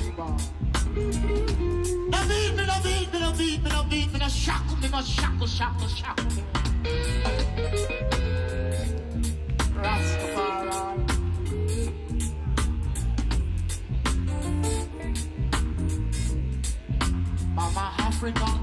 No beat me, no beat me, beat me, beat me, me. Rastafari. Mama Africa.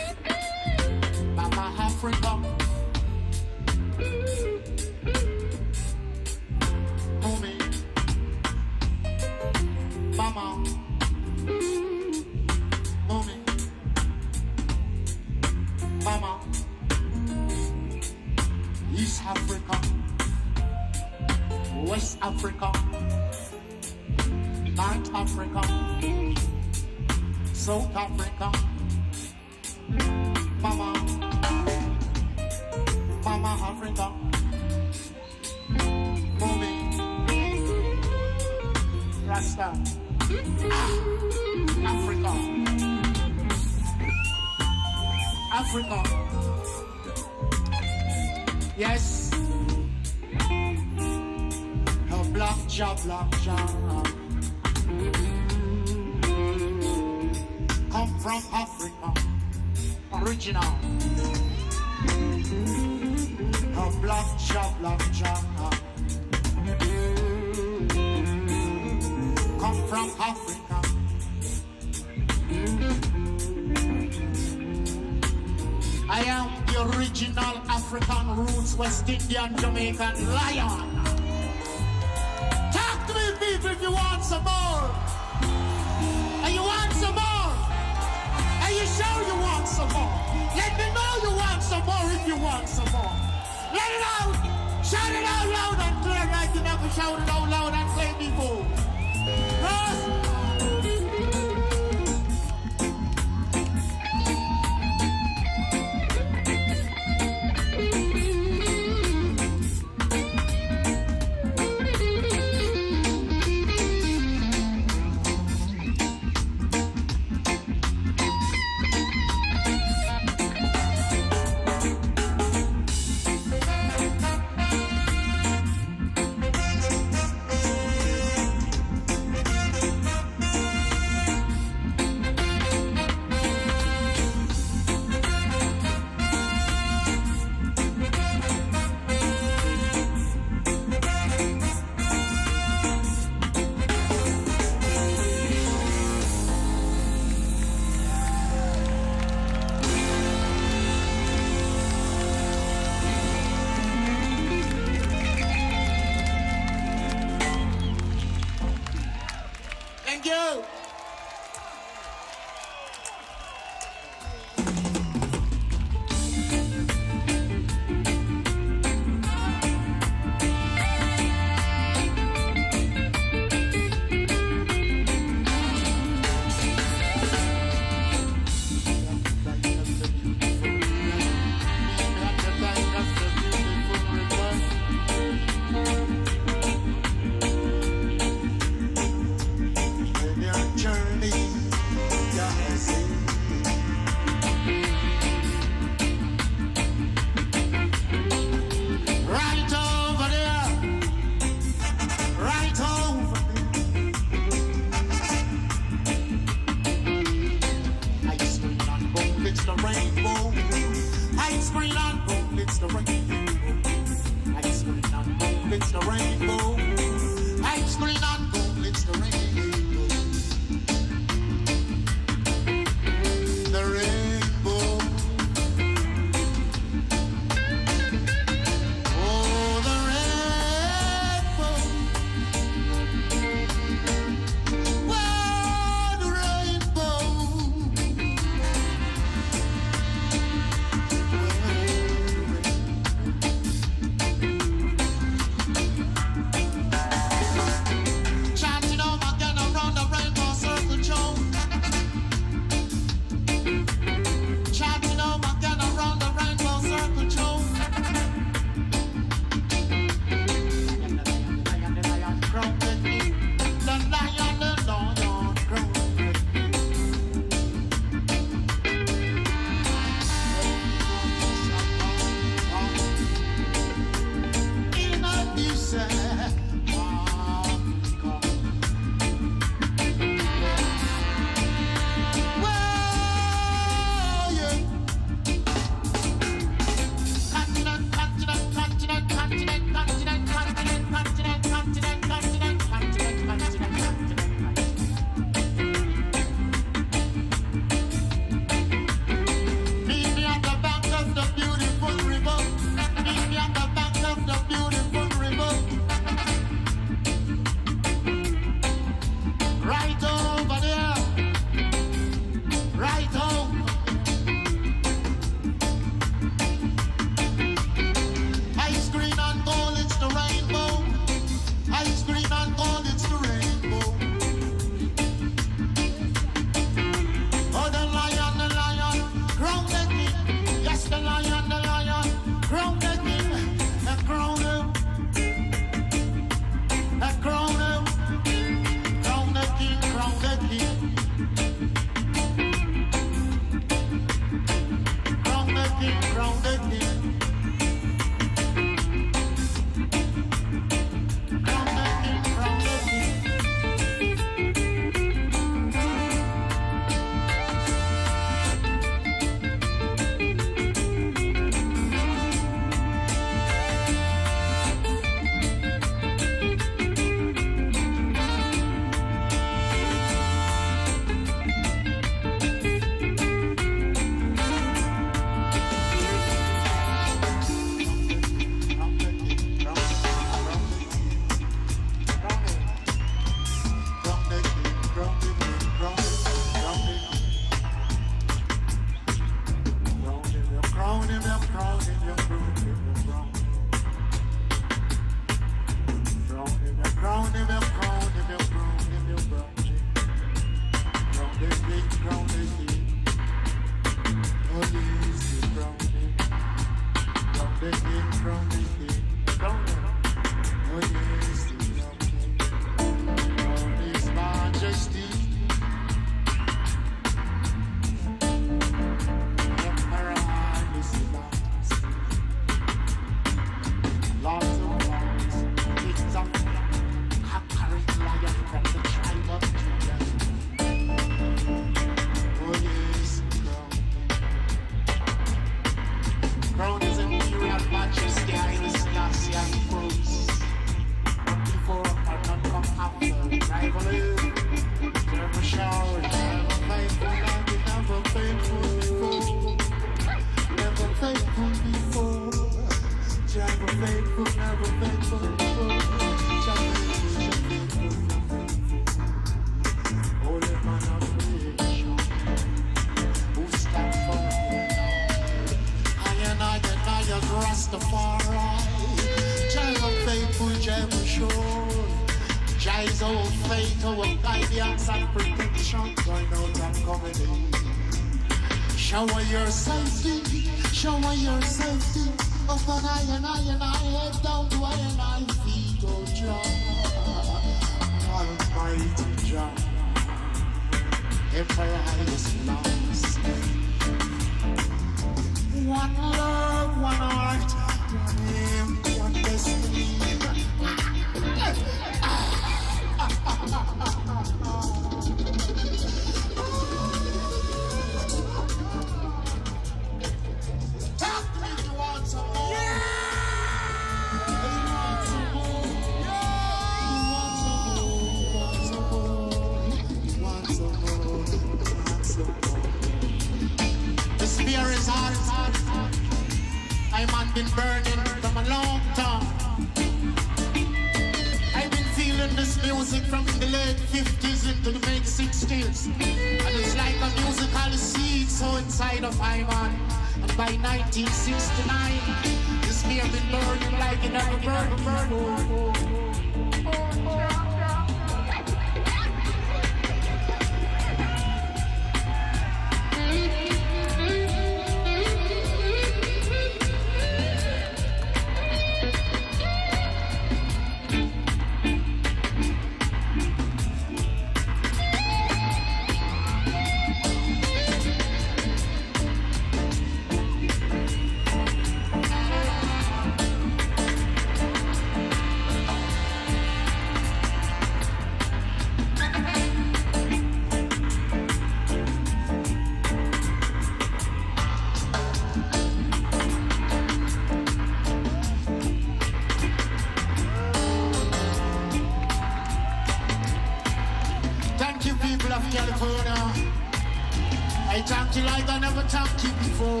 thank you like I never thanked you before.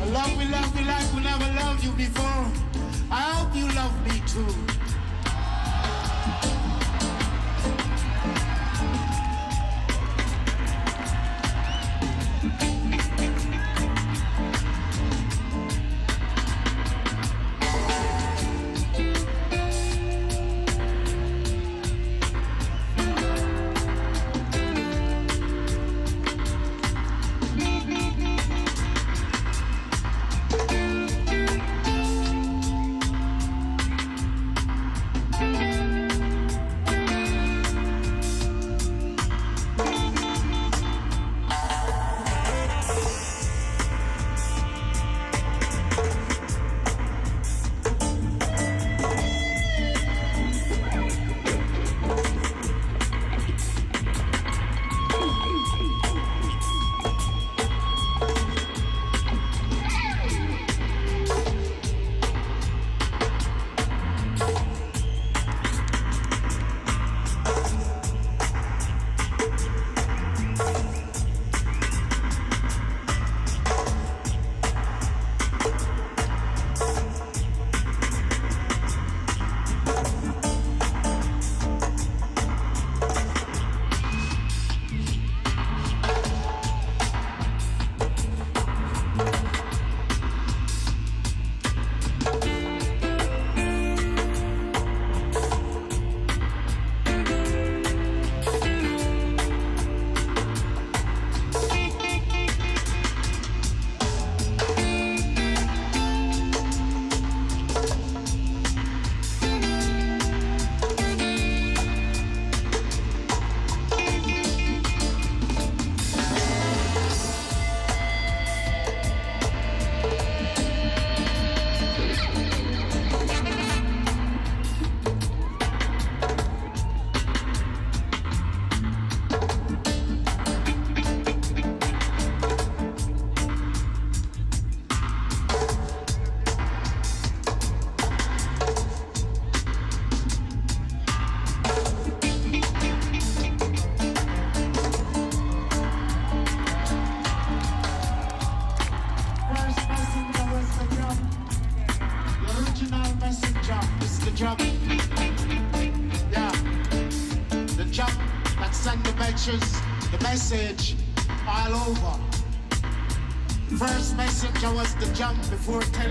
I love you, love you like we never loved you before. I hope you love me too.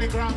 the ground.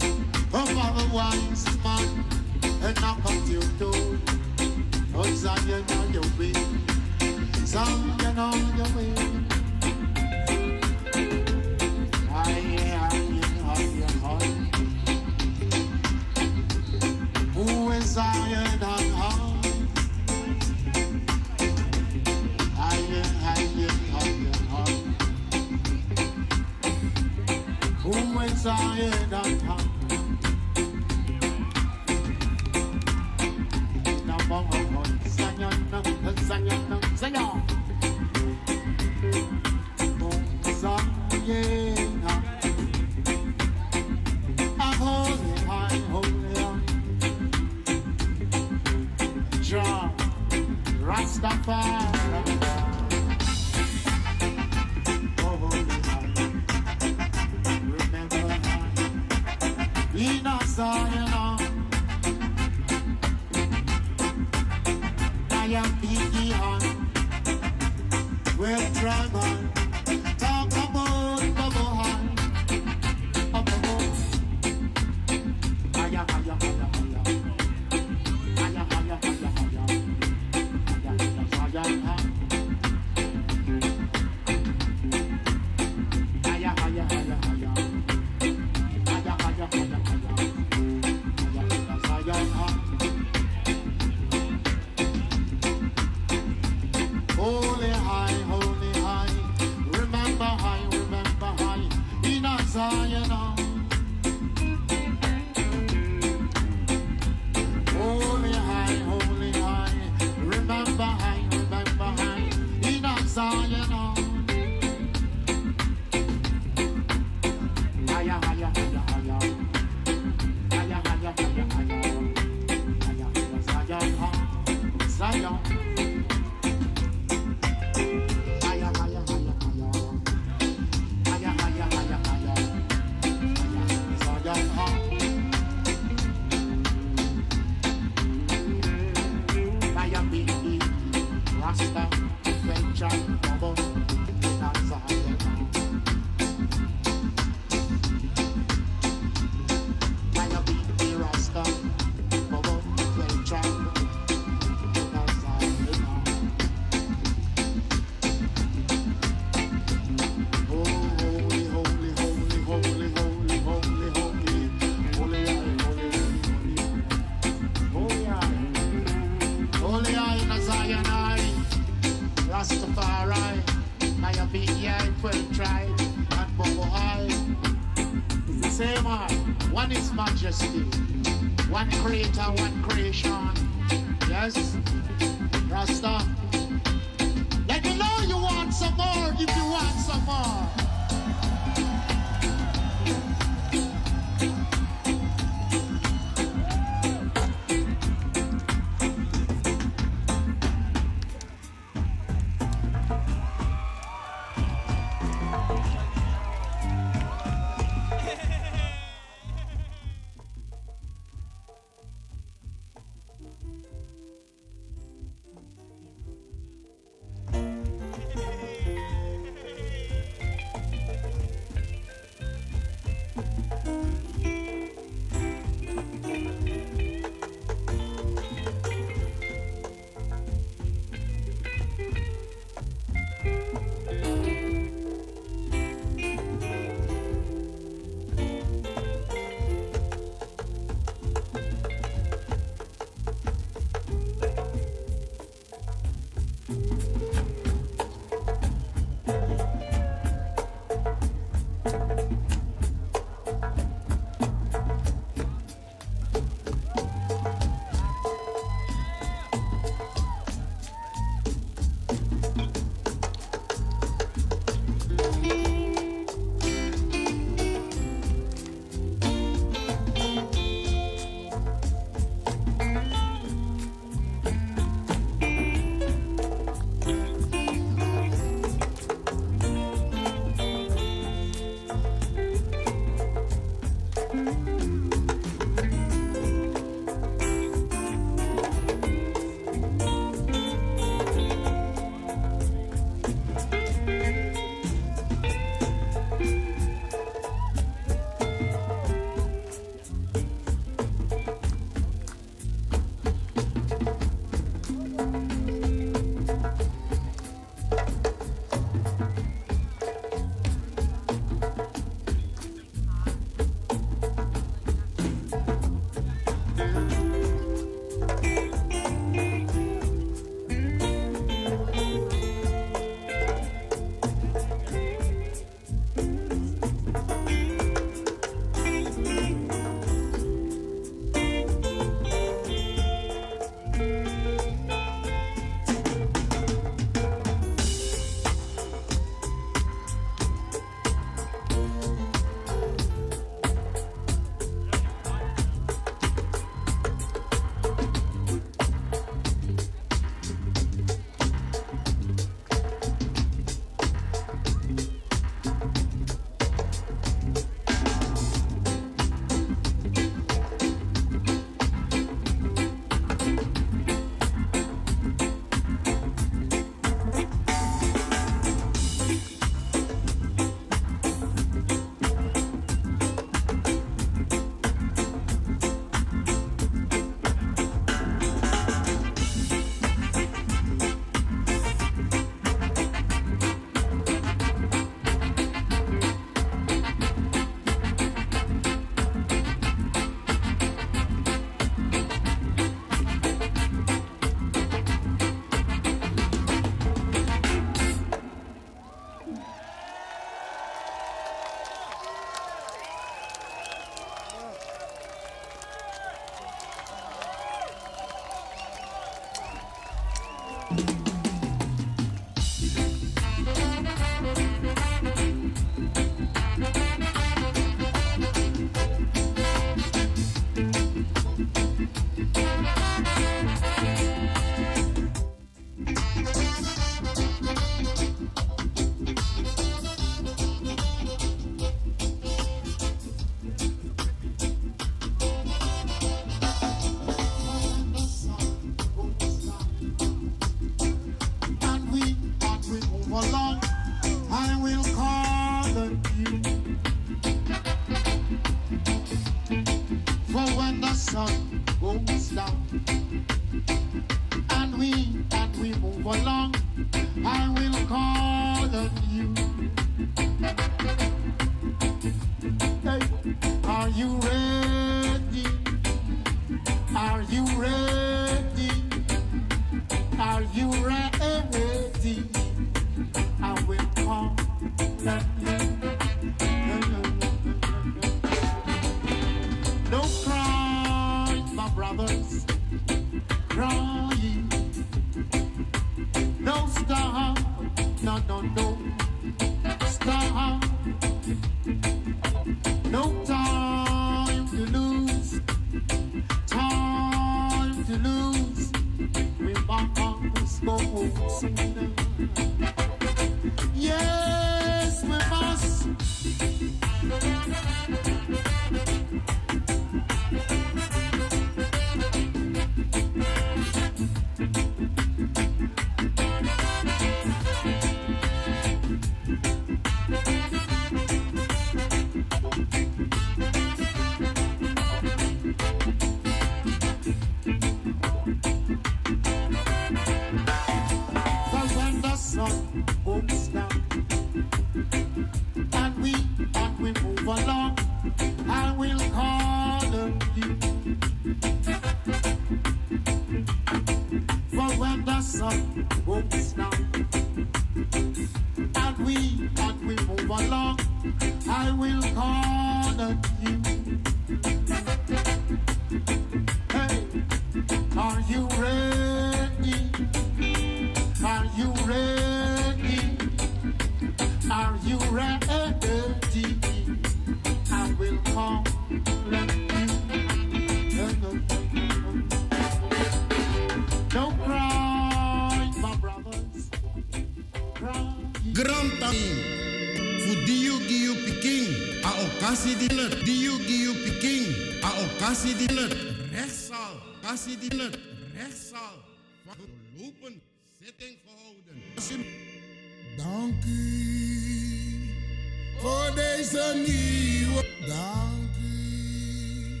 voor deze nieuwe. Dank u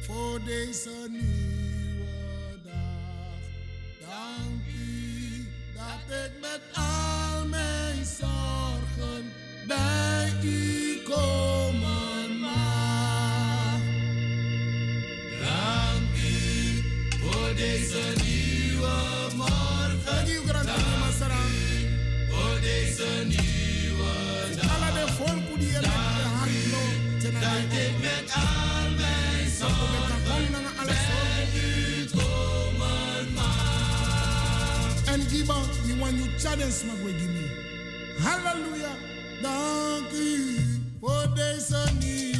voor deze nieuwe dag. Dank u dat ik met al mijn zorgen bij u komen mag. Dank u voor deze nieuwe morgen. guidance mag we give me. Halleluja, dank u voor deze nieuw.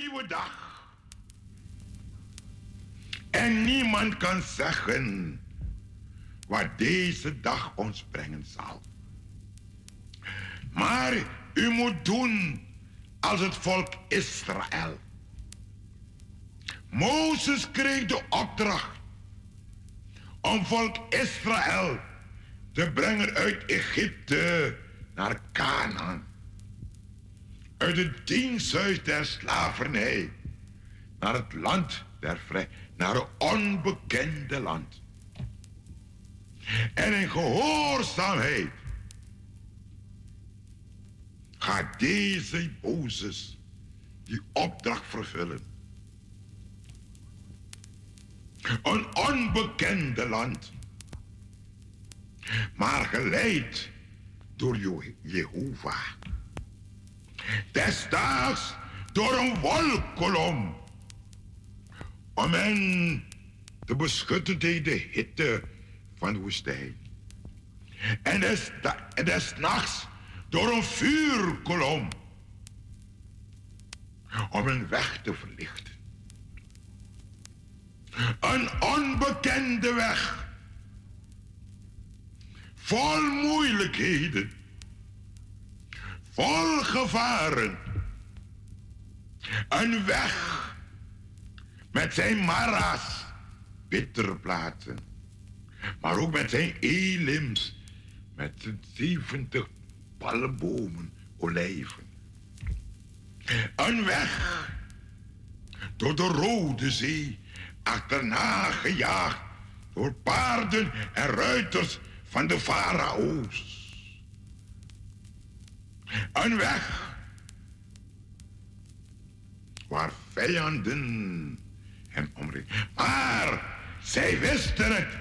Nieuwe dag. En niemand kan zeggen wat deze dag ons brengen zal. Maar u moet doen als het volk Israël. Mozes kreeg de opdracht om volk Israël te brengen uit Egypte naar Canaan. Uit het diensthuis der slavernij naar het land der vrij, naar een onbekende land. En in gehoorzaamheid gaat deze Mozes die opdracht vervullen. Een onbekende land. Maar geleid door Jehovah. Desdaags door een wolkolom. Om hen te beschutten tegen de hitte van de woestijn. En des, nachts door een vuurkolom. Om een weg te verlichten. Een onbekende weg. Vol moeilijkheden. Vol gevaren. Een weg met zijn mara's, bittere plaatsen. Maar ook met zijn elims, met zijn 70 palmbomen, olijven. Een weg door de Rode Zee achterna gejaagd door paarden en ruiters van de farao's. Een weg waar vijanden hem omringen. Maar zij wisten het.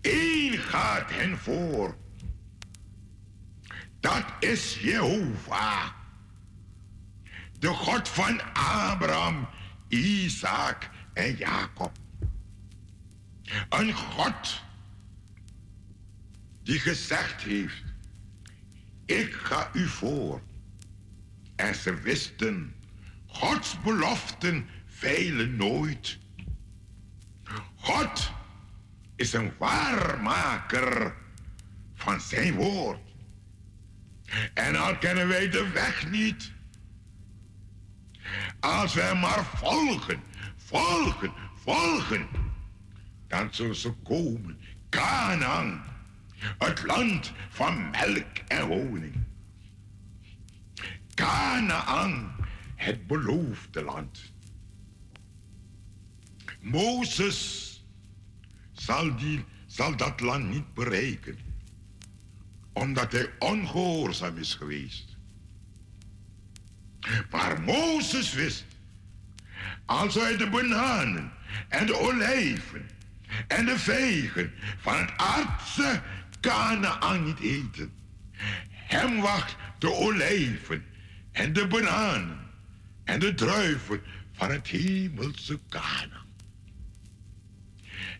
Eén gaat hen voor. Dat is Jehovah. De God van Abraham, Isaac en Jacob. Een God die gezegd heeft, ik ga u voor. En ze wisten, Gods beloften veilen nooit. God is een waarmaker van zijn woord. En al kennen wij de weg niet. Als wij maar volgen volgen, volgen. Dan zullen ze komen. Canaan, het land van melk en honing. Canaan, het beloofde land. Mozes zal, die, zal dat land niet bereiken, omdat hij ongehoorzaam is geweest. Maar Mozes wist als hij de bananen en de olijven en de vegen van het aardse Kanaan niet eten. Hem wacht de olijven en de bananen en de druiven van het hemelse Kanaan.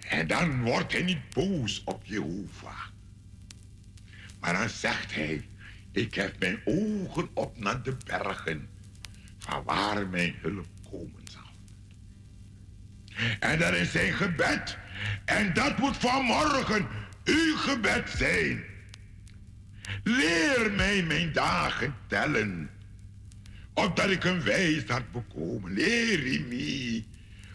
En dan wordt hij niet boos op Jehovah. Maar dan zegt hij, ik heb mijn ogen op naar de bergen, van waar mijn hulp komen zal. En dat is zijn gebed. En dat moet vanmorgen uw gebed zijn. Leer mij mijn dagen tellen. Opdat ik een wijsheid bekomen. Leer me.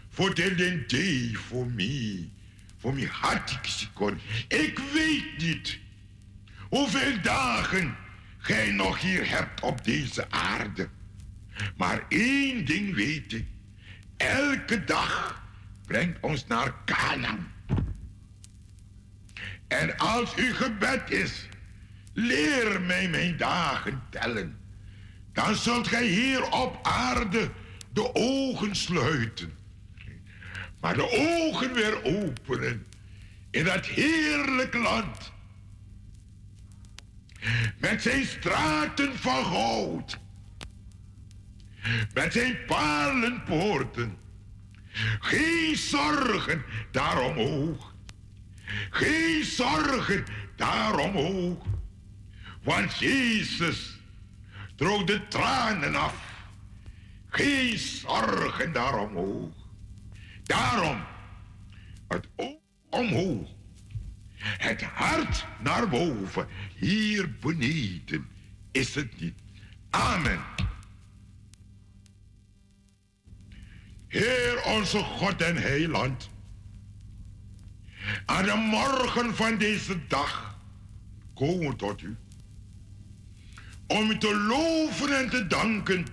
Voor de day voor mij. Voor mij had ik kon. Ik weet niet hoeveel dagen gij nog hier hebt op deze aarde. Maar één ding weet ik. Elke dag brengt ons naar Canaan. En als uw gebed is, leer mij mijn dagen tellen. Dan zult gij hier op aarde de ogen sluiten. Maar de ogen weer openen in dat heerlijk land. Met zijn straten van goud. Met zijn palenpoorten geen zorgen daarom hoog. Geen zorgen daarom hoog. Want Jezus droog de tranen af. Geen zorgen daarom ook. Daarom, het oog omhoog. Het hart naar boven. Hier beneden is het niet. Amen. Heer onze God en Heiland. Aan de morgen van deze dag komen tot u. Om u te loven en te danken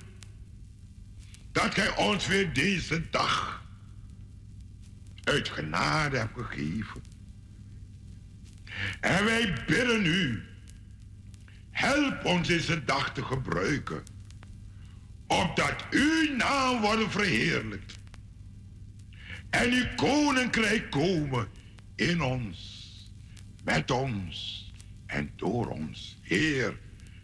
dat gij ons weer deze dag uit genade hebt gegeven. En wij bidden u, help ons deze dag te gebruiken, opdat uw naam wordt verheerlijkt en uw koninkrijk komen in ons, met ons en door ons. Heer,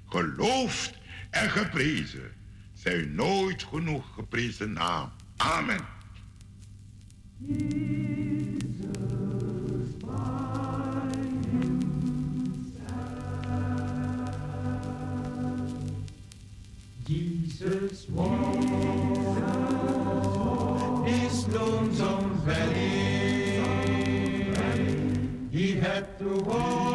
geloofd en geprezen zij nooit genoeg geprezen naam. Amen. Jesus. He Oh.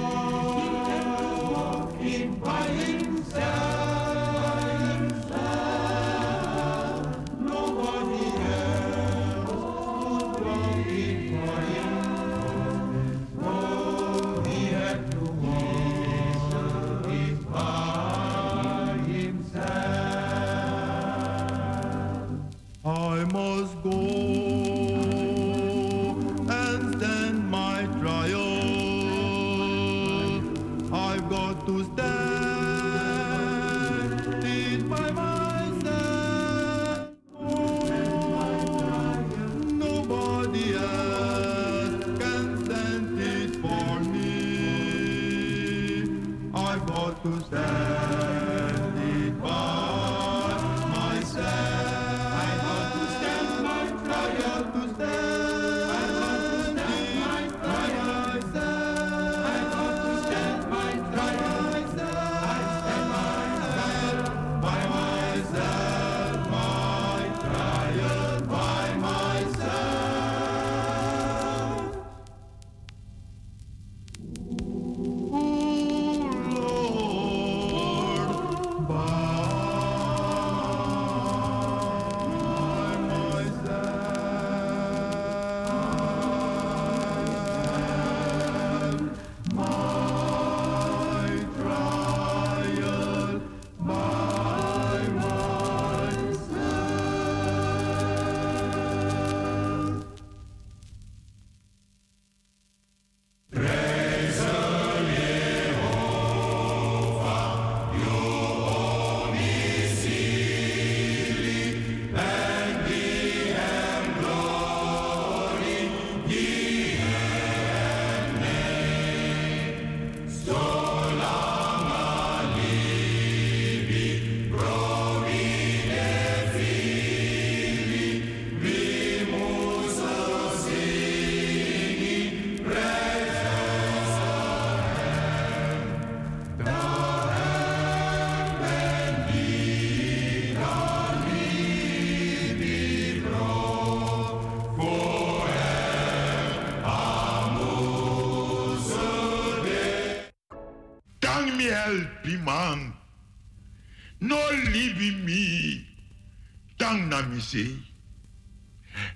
Tang na mi se.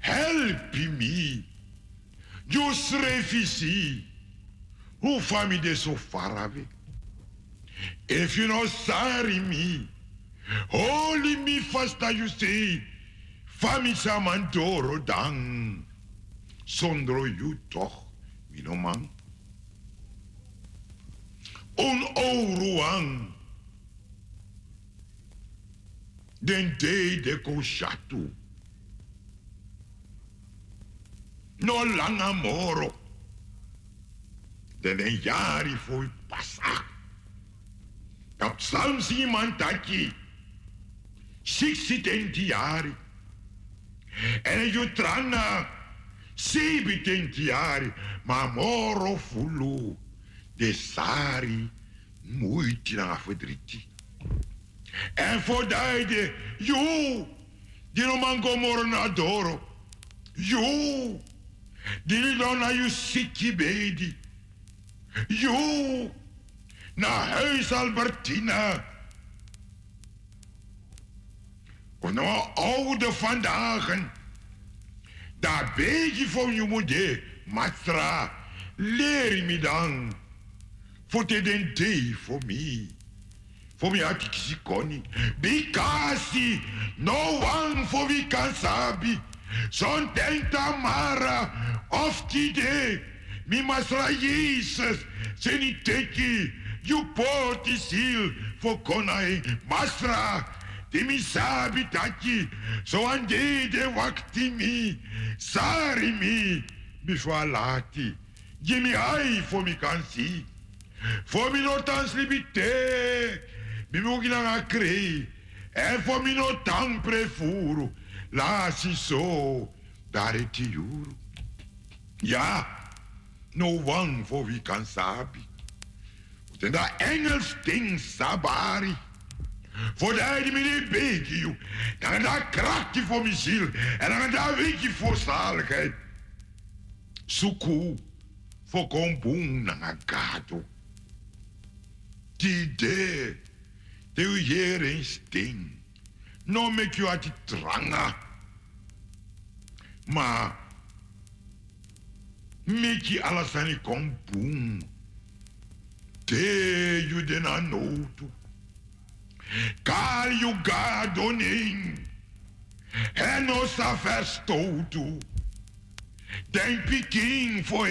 Helpi mi. Jus refisi. Hoe fami de so farabe. If you no sari mi. Holy mi fasta you say. Fami samantoro dang. Sondro you toch. Mi no man. Un ouruang. Den day de ko chatu. No langa moro. Den en jari foi passa. Kap samsi mantaki. Siksi tenti jari. En ju tranga. Sebi tenti jari. Ma moro fulu. De sari. Muiti na verdriti. En voor de, jo, Dino mango moro na doro. Yo. Dino dona you siki baby. Yo. Na huis Albertina. Of nou oude vandaag. Daar beetje van je moeder. Matra. Leer me dan. Voor den day voor me. Voor me had ik sikoni. Because no one for we can sabi. Son tenta mara of tide. Mi masra Jesus. Seni teki. You poti sil for konai. Masra. Di mi sabi taki. So ande de wakti mi. Sari mi. Before lati. Give me eye for me can see. For me no tans libite. Mi mugi na crei. E for me no tan prefuro. La si so. Dare ti juro. Ja. No one for we can sabi. En dat Engels ding sabari. Voor de die me die beetje, joh. Dan dat krachtje voor mijn ziel. En dan dat weekje voor zaligheid. Suku. Voor komboen na gato. Die de. De hier eens ding. No make you ati tranga. Maar. Make you alasani komboen. Te you den anotu. Call you God on in. En ons verstoten. Den piking voor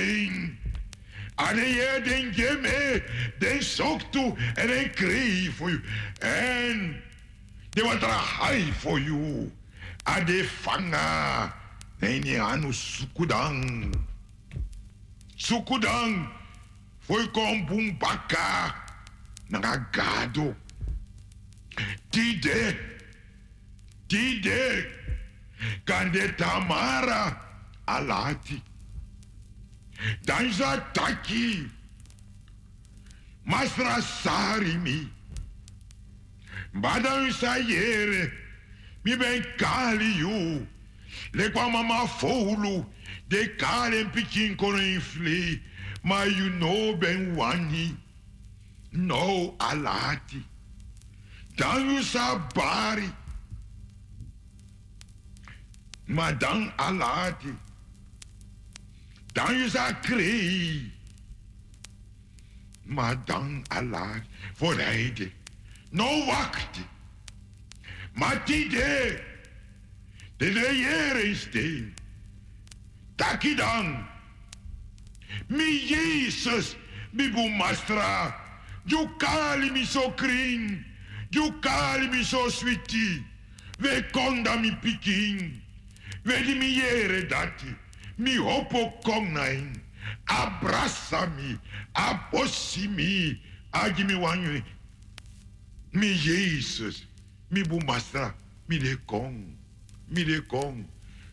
een. En je den gemme, den zoekt toe en den kreeg voor je. En de wat er high voor je. En de vanga. En je anu sukudang. Sukudang. Voor je kom boom baka. Nagagado. Tide. Tide. Kande Tamara alati. Danza taki. Masra sarimi. Badan sayere. Mi ben kali you. Le kwa mama folu. De kale pikin kono infle. Ma you know ben wani. No alati. Dan you sabari. Maar dan alati. Dan sa krei. Maar dan alati. Voorrijden. No wachten. Maar die de. De reëring steen. Taki dan. Mi Jezus. Mi boemastra. You kali mi so kring. You kali mi so sweetie. We konda mi piking. We di mi yere dati. Mi hopo kongain. Abrasa mi. Abosi mi. Agi mi wanyu. Mi Jesus. Mi bumastra. Mi de kong. Mi de kong.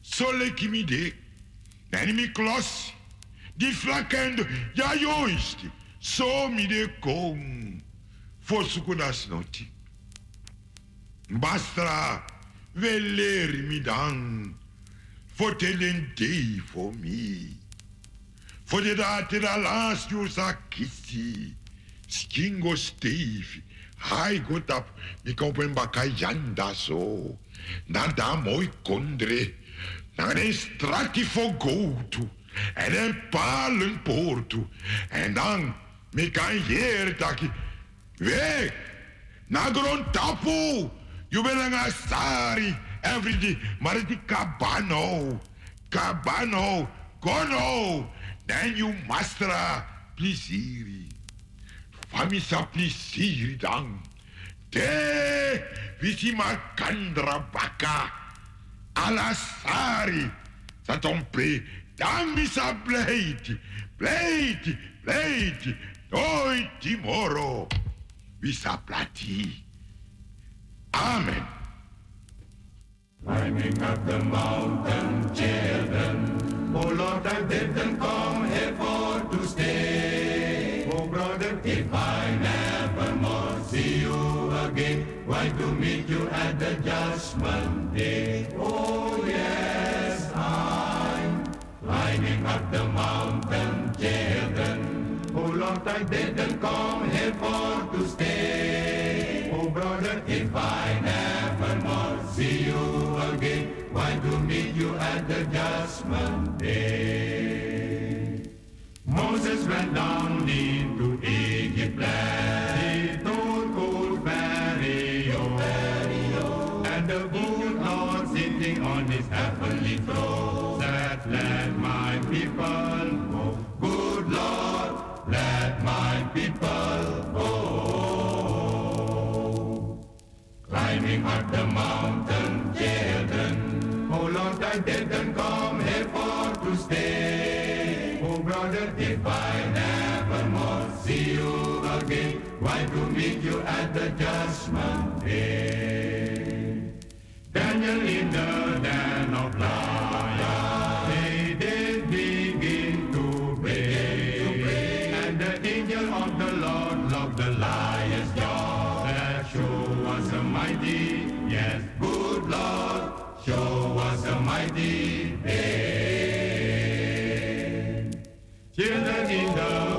Sole ki mi de. En mi klos. Die flakendo. Ja joisti. So mi de kong. Fosuku das noti. Bastra. We leri mi dan. For tellen day for me. For the date da last you sa kissi. Skingo Steve. Hai got up. Mi kopen baka yanda so. Na da mooi kondre. Na den strati for go to. En een palen poortu. En dan mi kan hier taki. Weg. Na gron tapu. You ben nga sari. every day. Maar het kabano. Kabano. Kono. Then you mastra plisiri. Famisa plisiri dan. De, visima kandra baka. Alasari. Satompe. Dan bisa bleiti. Bleiti. Bleiti. Noi timoro. Bisa plati. Amen. Climbing up the mountain, children. Oh Lord, I didn't come here for to stay. Oh brother, if I never more see you again, why to meet you at the judgment day. Oh yes, I'm climbing up the mountain, children. Oh Lord, I didn't come here for to stay. Oh brother, if I judgment day? Moses went down into Egypt land. He told old Pharaoh, and the good Lord sitting on his heavenly throne said, Let my people go. Good Lord, let my people go. Climbing up the mountain, children. I didn't come here for to stay. Oh brother, if I never more see you again, why to meet you at the judgment day? Daniel in the den of lions, they did begin to pray, and the angel of the Lord locked the lion's was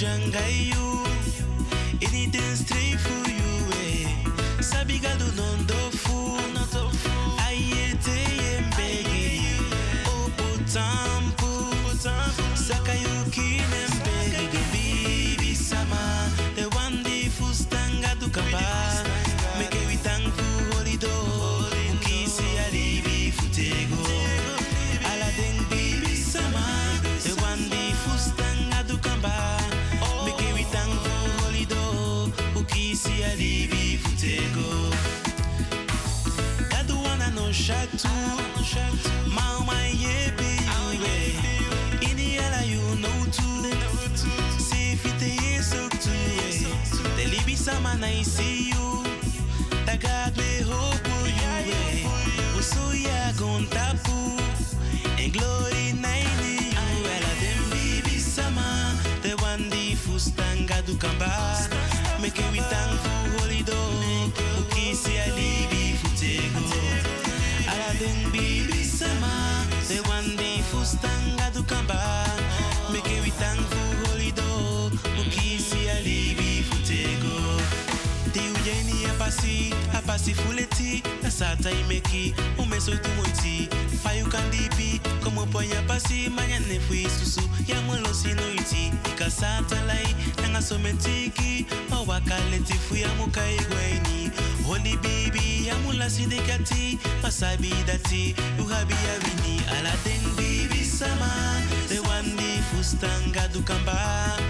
Jangayu, anything straight for you, eh? Sabi gado see o me so tu moti fa you can como ponya pasi mañana fui susu ya mo sino iti ikasata lai nanga so metiki o wakaleti fui amuka igweni. Holy baby ya mo la sidikati masabi dati you habi avini ala den baby sama the one di fustanga dukamba.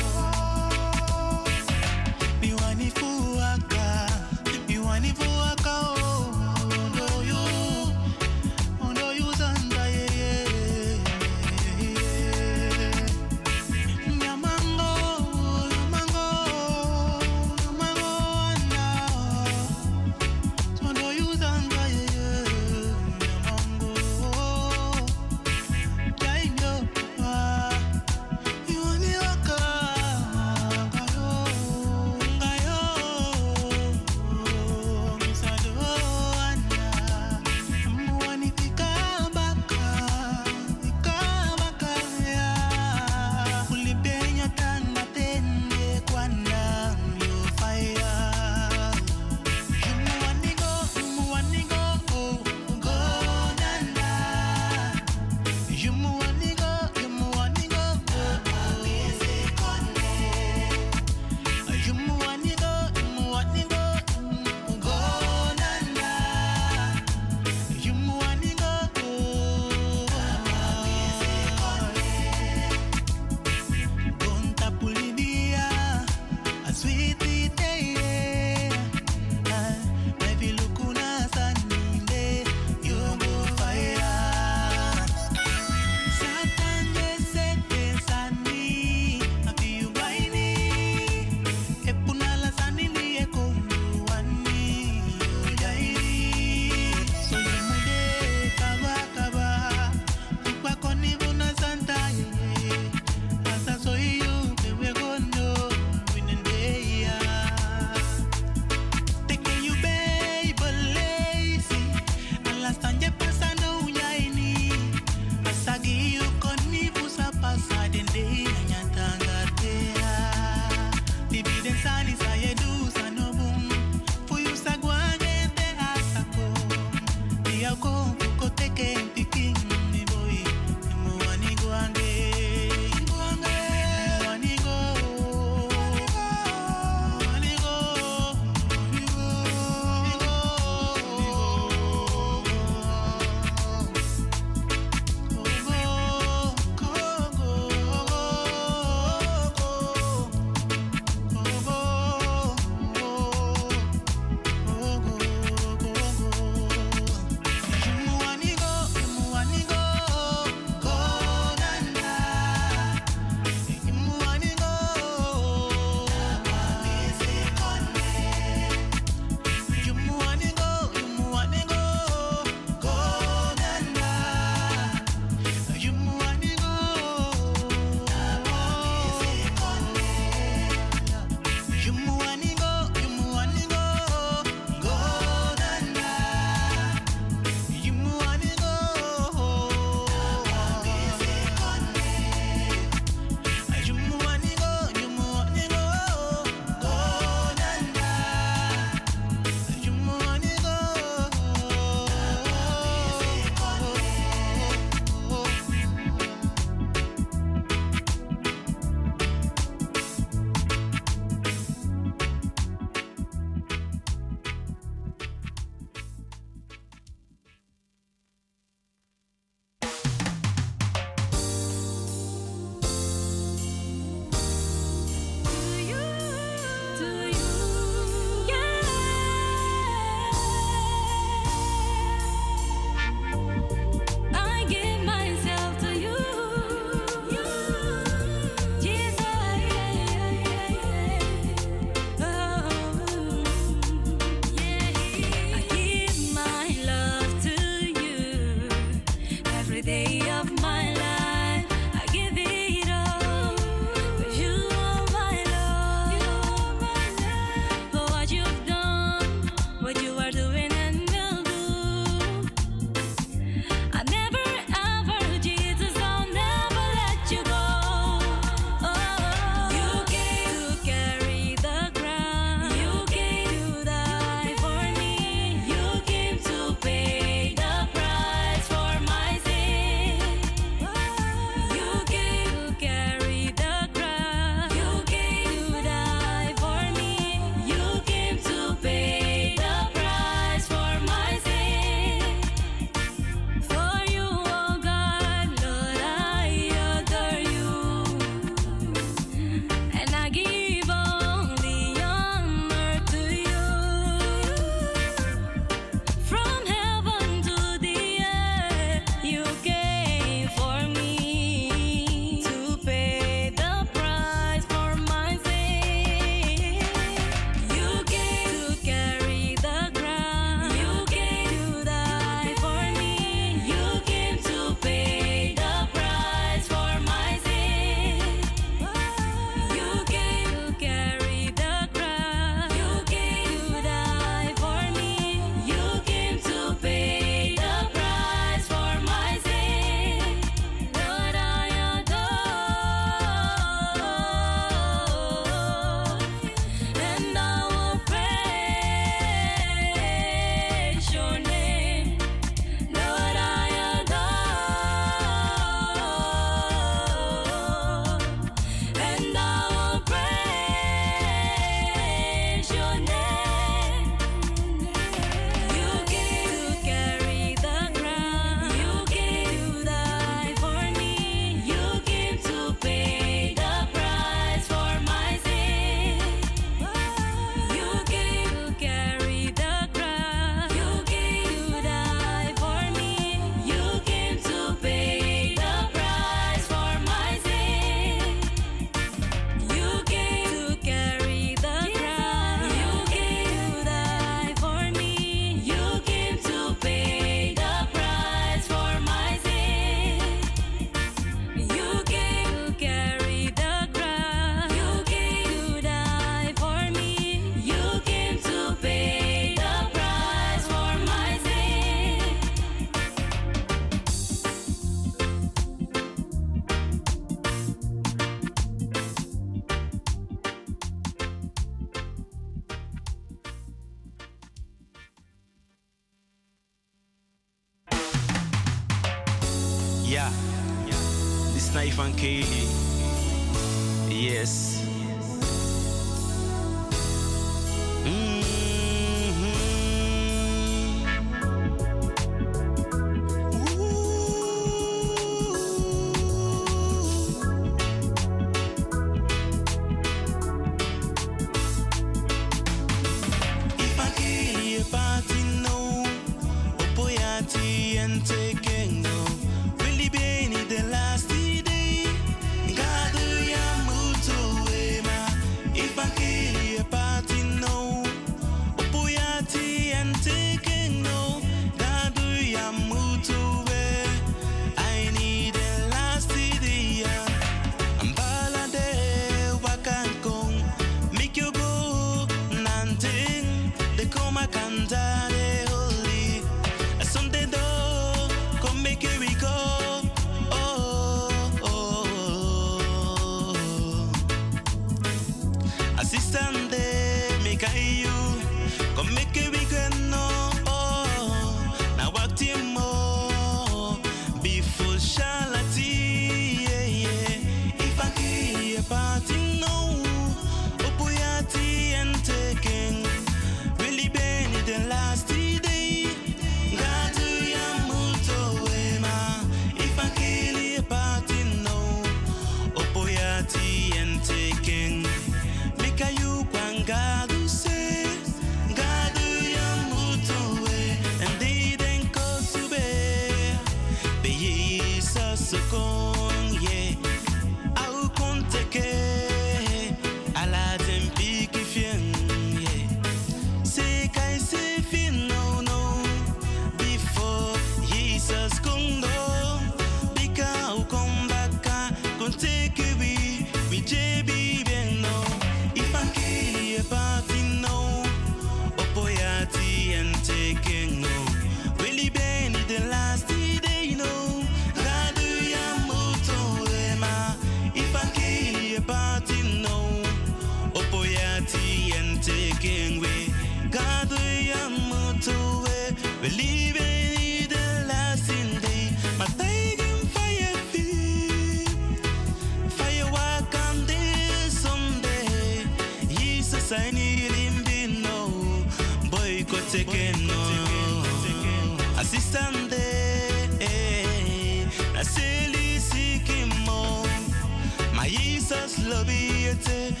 it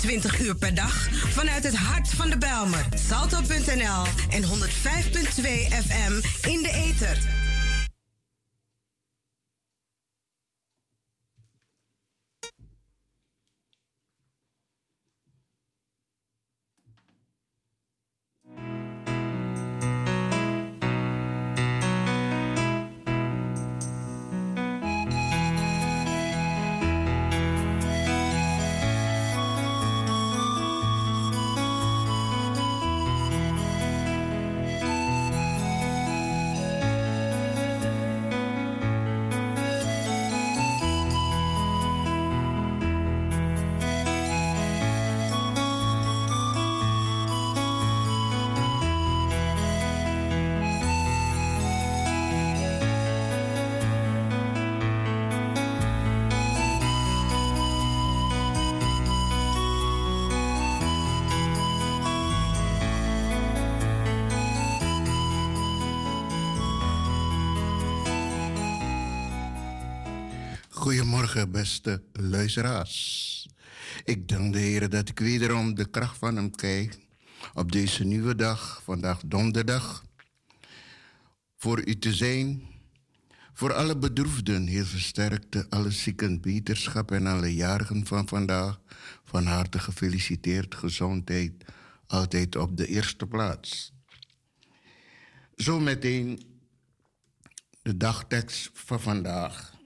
20 uur per dag vanuit het hart van de Belmer. Salto.nl en 105.2 FM in de ether. Beste luisteraars. Ik dank de Heer dat ik wederom de kracht van Hem krijg op deze nieuwe dag, vandaag donderdag, voor u te zijn. Voor alle bedroefden, heel versterkte, alle zieken, beterschap en alle jarigen van vandaag, van harte gefeliciteerd, gezondheid, altijd op de eerste plaats. Zometeen de dagtekst van vandaag.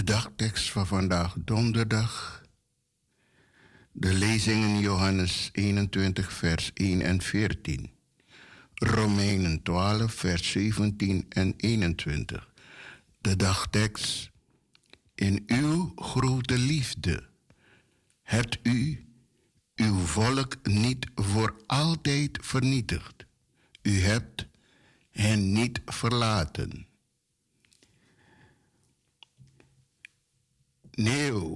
De dagtekst van vandaag, donderdag. De lezingen Johannes 21, vers 1 en 14. Romeinen 12, vers 17 en 21. De dagtekst. In uw grote liefde hebt u uw volk niet voor altijd vernietigd. U hebt hen niet verlaten. Nee,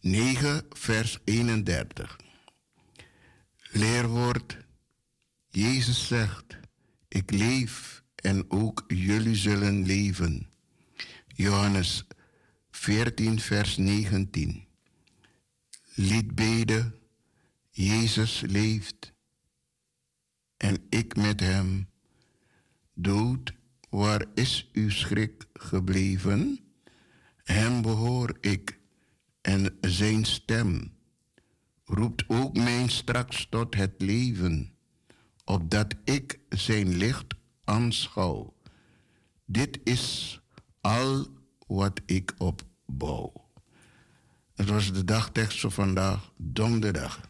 9, vers 31. Leerwoord. Jezus zegt, ik leef en ook jullie zullen leven. Johannes 14, vers 19. Liedbede, Jezus leeft en ik met hem. Dood, waar is uw schrik gebleven? Hem behoor ik en zijn stem roept ook mij straks tot het leven, opdat ik zijn licht aanschouw. Dit is al wat ik opbouw. Het was de dagtekst van vandaag, donderdag.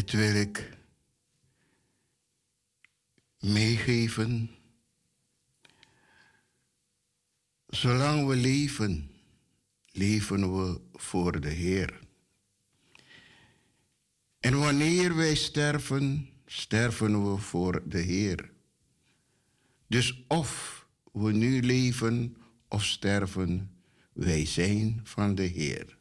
Dit wil ik meegeven. Zolang we leven, leven we voor de Heer. En wanneer wij sterven, sterven we voor de Heer. Dus of we nu leven of sterven, wij zijn van de Heer.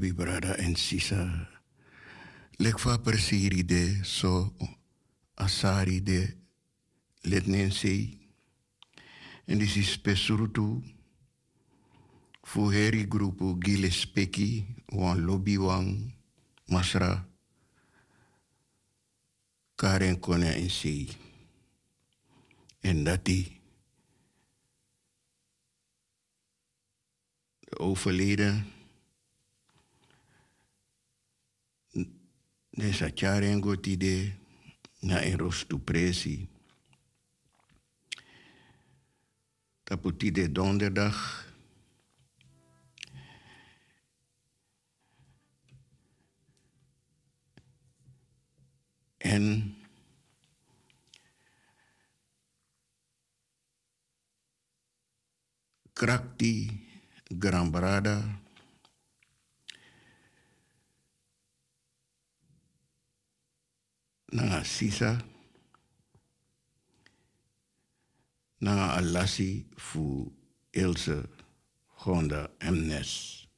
Lobby Brada en Sisa. Lekfa persiri de so asari de letnense. En dit is pesurutu. Fuheri grupo Gillespeki, wan lobby wan masra. Karen Kone en Sei. En dat die de overleden de Satjaren Gotide na en rostu presi. Taputide donderdag. En Krakti Gran Nanga Sisa Nanga Alasi fu Ilse Honda Mnes.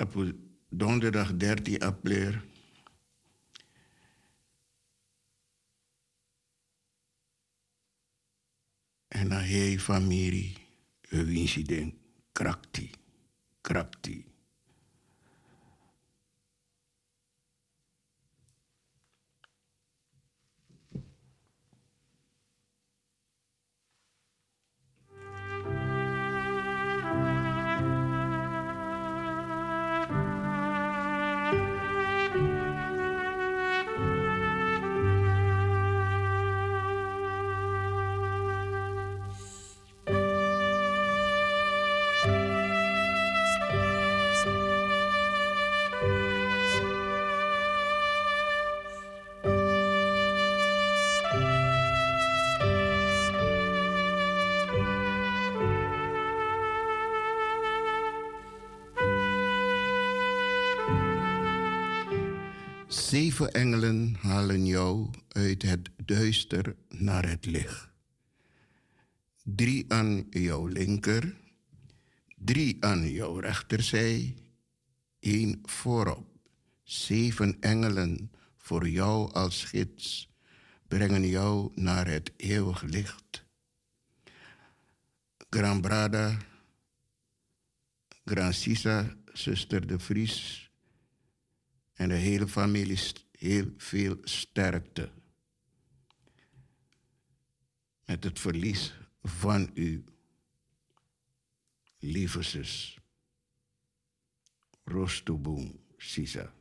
Op donderdag 13 april en dan hij familie een incident krakti, krakti. Zeven engelen halen jou uit het duister naar het licht. Drie aan jouw linker, drie aan jouw rechterzij, één voorop. Zeven engelen voor jou als gids brengen jou naar het eeuwig licht. Gran Brada, Gran Sisa, zuster de Vries, en de hele familie heel veel sterkte. Met het verlies van uw lieve zus. Rostoboom Sisa.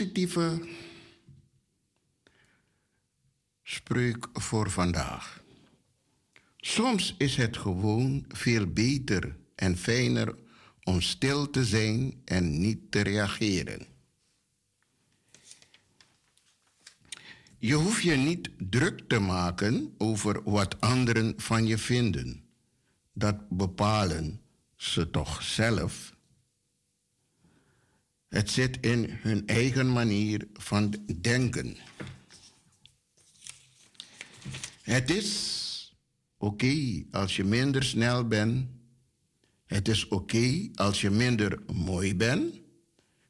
Positieve spreuk voor vandaag. Soms is het gewoon veel beter en fijner om stil te zijn en niet te reageren. Je hoeft je niet druk te maken over wat anderen van je vinden. Dat bepalen ze toch zelf. Het zit in hun eigen manier van denken. Het is oké als je minder snel bent. Het is oké als je minder mooi bent.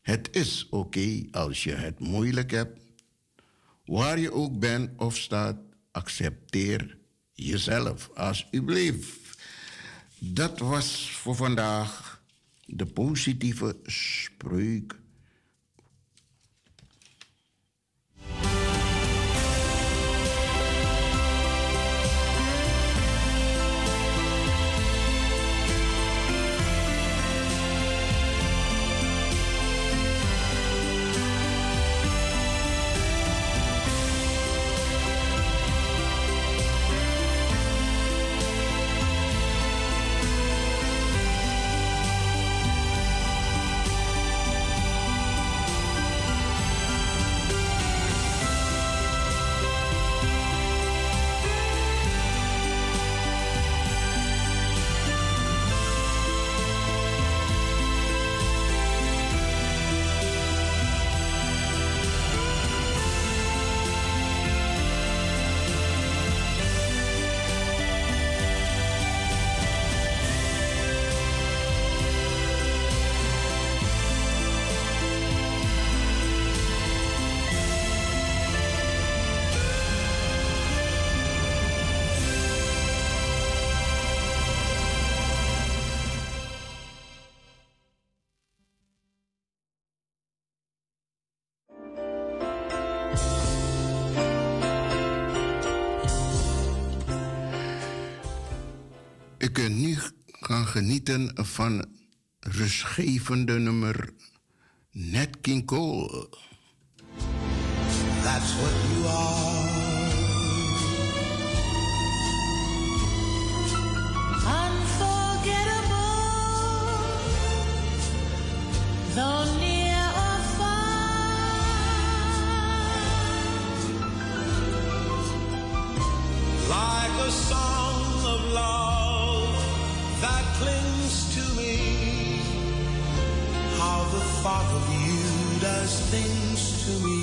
Het is oké als je het moeilijk hebt. Waar je ook bent of staat, accepteer jezelf alsjeblieft. Dat was voor vandaag de positieve spreuk genieten van rustgevende nummer Net King Cole. That's what you are. Thought of you does things to me.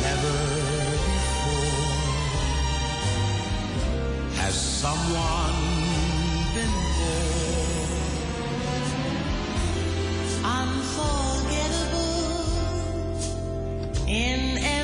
Never before has someone been there. Unforgettable in every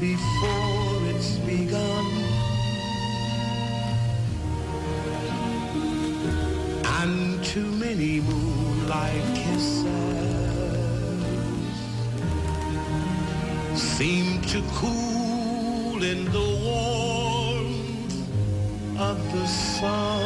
before it's begun. And too many moonlight kisses seem to cool in the warmth of the sun.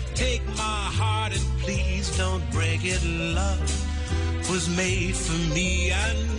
don't break it. Love was made for me. I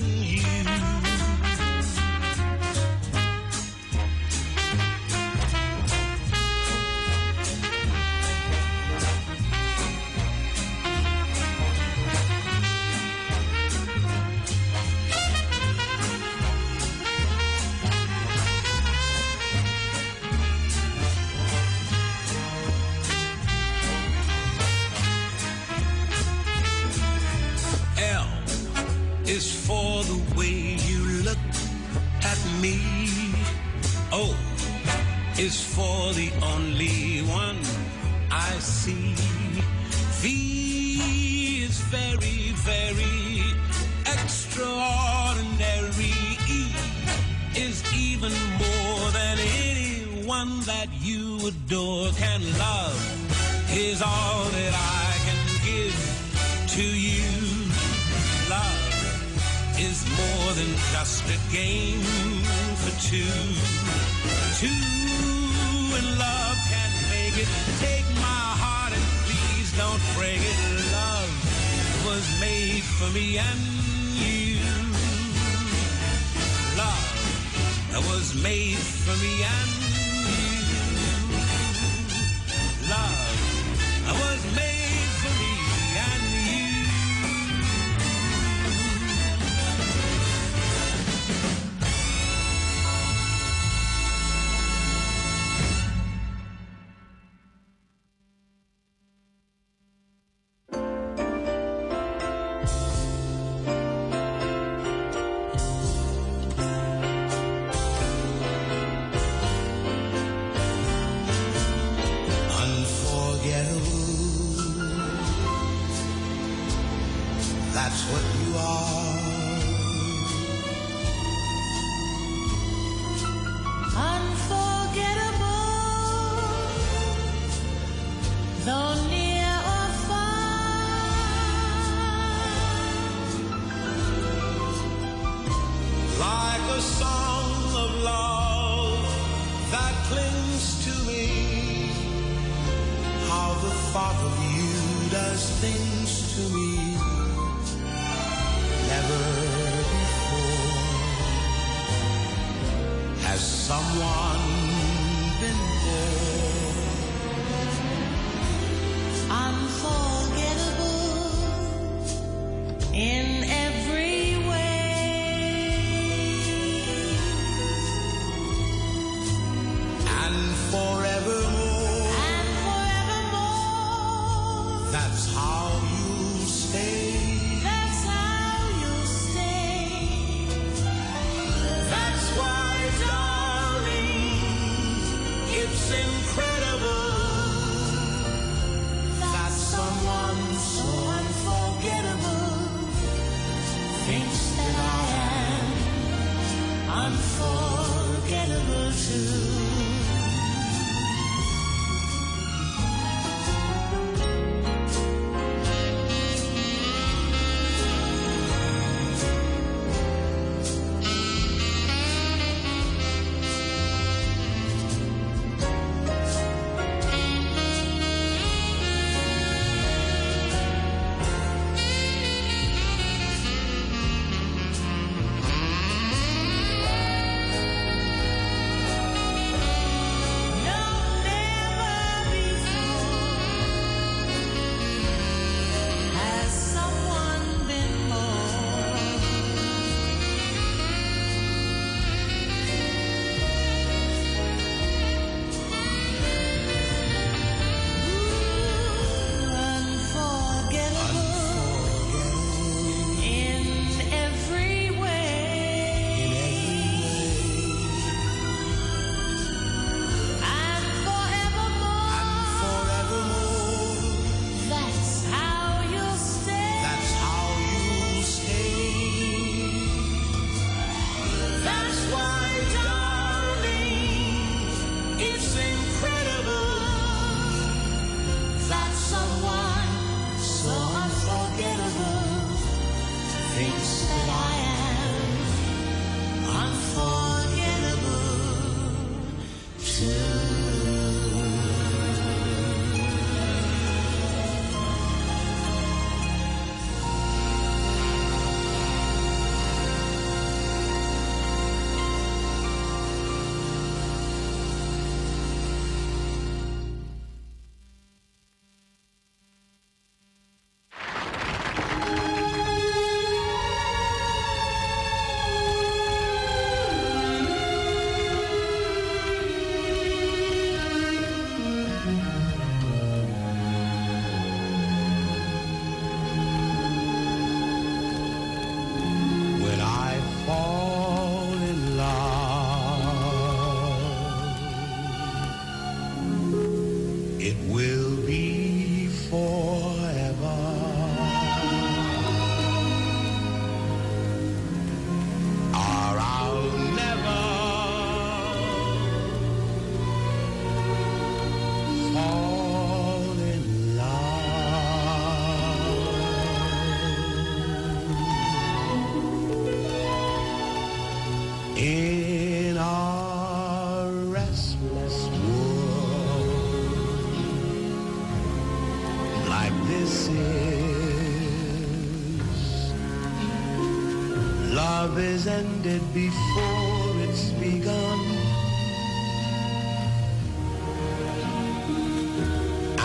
has ended before it's begun.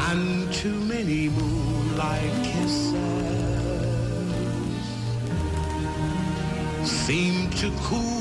And too many moonlight kisses seem to cool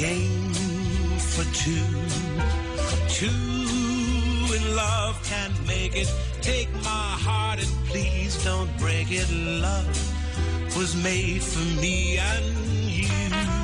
game for two. Two in love can make it. Take my heart and please don't break it. Love was made for me and you.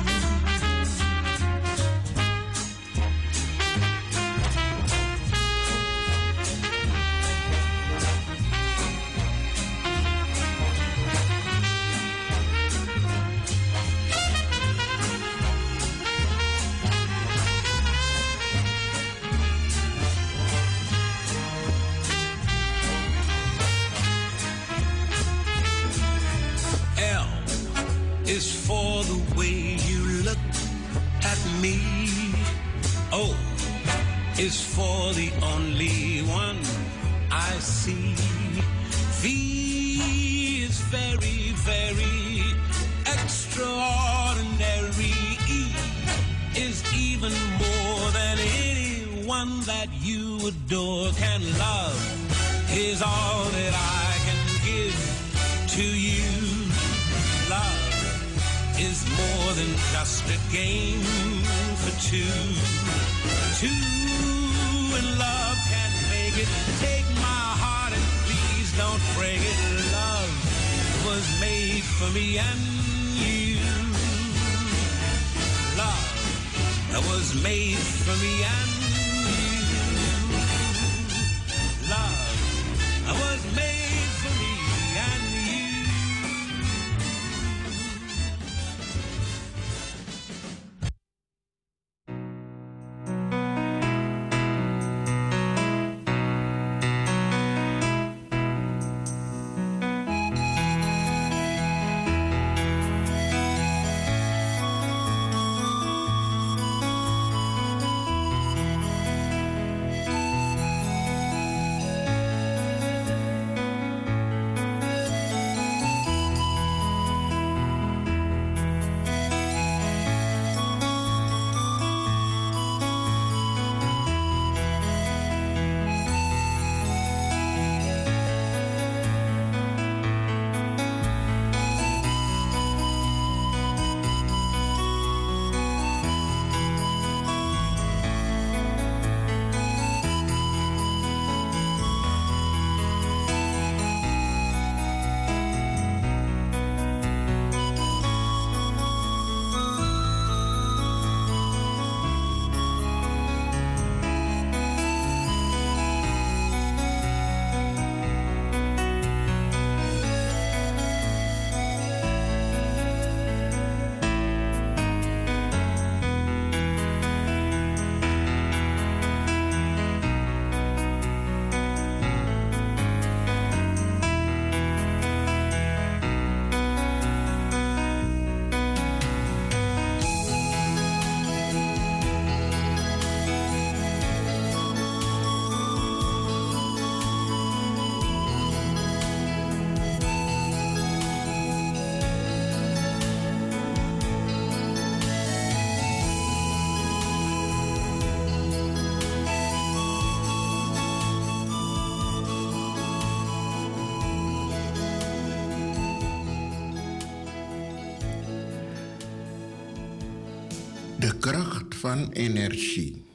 Van energie.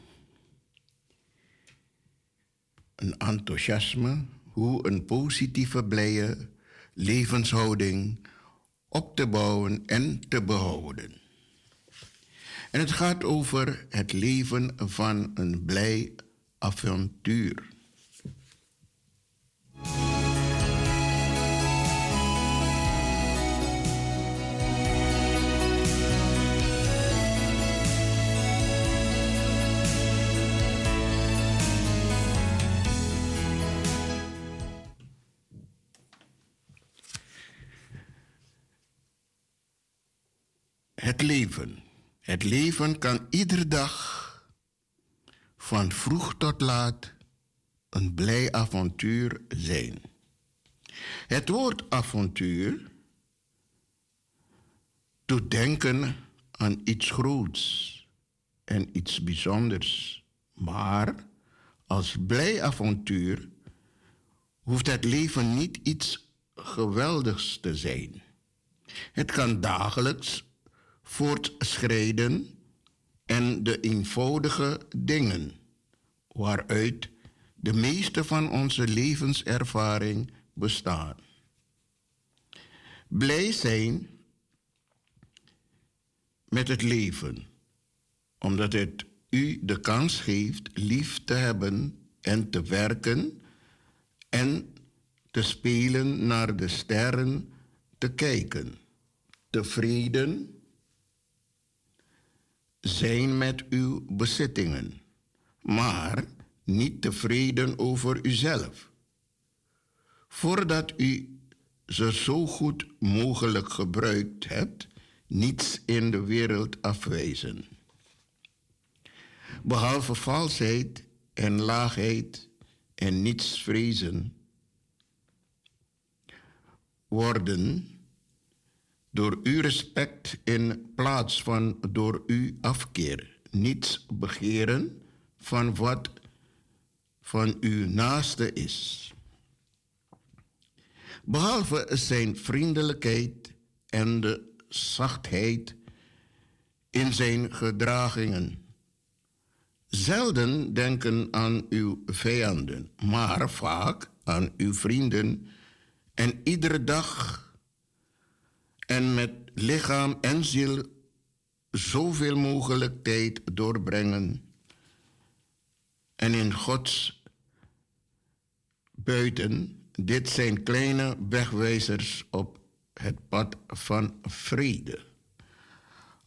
Een enthousiasme hoe een positieve, blije levenshouding op te bouwen en te behouden. En het gaat over het leven van een blij avontuur. Het leven. Het leven kan iedere dag, van vroeg tot laat, een blij avontuur zijn. Het woord avontuur doet denken aan iets groots en iets bijzonders. Maar als blij avontuur hoeft het leven niet iets geweldigs te zijn. Het kan dagelijks voortschrijden en de eenvoudige dingen waaruit de meeste van onze levenservaring bestaan. Blij zijn met het leven, omdat het u de kans geeft lief te hebben en te werken en te spelen naar de sterren te kijken. Tevreden zijn met uw bezittingen, maar niet tevreden over uzelf. Voordat u ze zo goed mogelijk gebruikt hebt, niets in de wereld afwijzen. Behalve valsheid en laagheid en niets vrezen, worden door uw respect in plaats van door uw afkeer. Niets begeren van wat van uw naaste is. Behalve zijn vriendelijkheid en de zachtheid in zijn gedragingen. Zelden denken aan uw vijanden, maar vaak aan uw vrienden en iedere dag en met lichaam en ziel zoveel mogelijk tijd doorbrengen en in Gods buiten. Dit zijn kleine wegwijzers op het pad van vrede.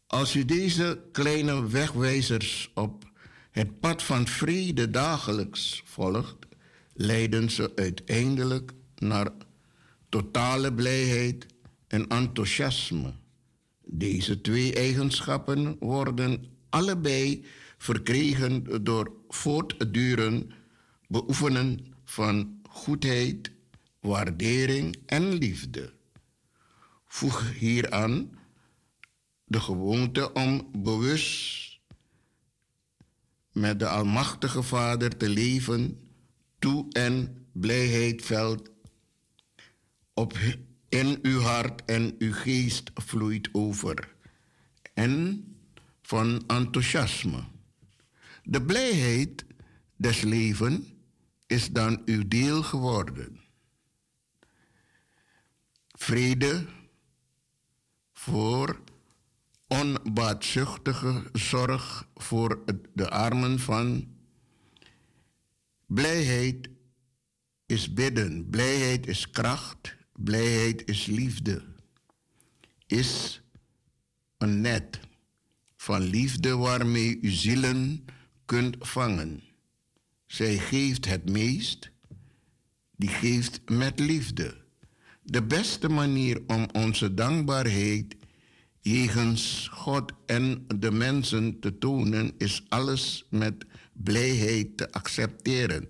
Als u deze kleine wegwijzers op het pad van vrede dagelijks volgt, leiden ze uiteindelijk naar totale blijheid en enthousiasme. Deze twee eigenschappen worden allebei verkregen door voortduren beoefenen van goedheid, waardering en liefde. Voeg hieraan de gewoonte om bewust met de Almachtige Vader te leven, toe en blijheid veld op in uw hart en uw geest vloeit over. En van enthousiasme. De blijheid des levens is dan uw deel geworden. Vrede voor onbaatzuchtige zorg voor de armen van. Blijheid is bidden, blijheid is kracht, Blijheid is liefde. Is een net van liefde waarmee u zielen kunt vangen. Zij geeft het meest, die geeft met liefde. De beste manier om onze dankbaarheid jegens God en de mensen te tonen is alles met blijheid te accepteren.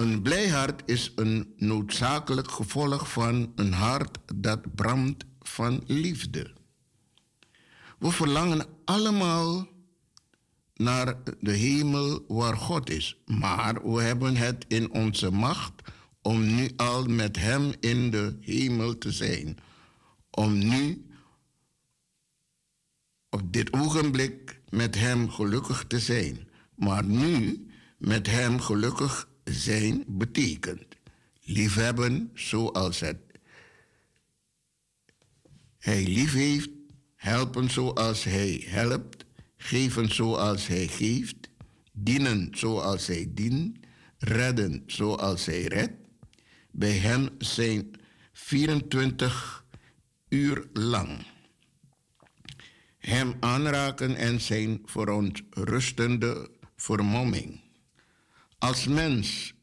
Een blij hart is een noodzakelijk gevolg van een hart dat brandt van liefde. We verlangen allemaal naar de hemel waar God is, maar we hebben het in onze macht om nu al met Hem in de hemel te zijn. Om nu op dit ogenblik met Hem gelukkig te zijn. Maar nu met Hem gelukkig zijn betekent liefhebben zoals het Hij lief heeft, helpen zoals Hij helpt, geven zoals Hij geeft, dienen zoals Hij dient, redden zoals Hij redt. Bij Hem zijn 24 uur lang. Hem aanraken en zijn verontrustende vermomming. Als mens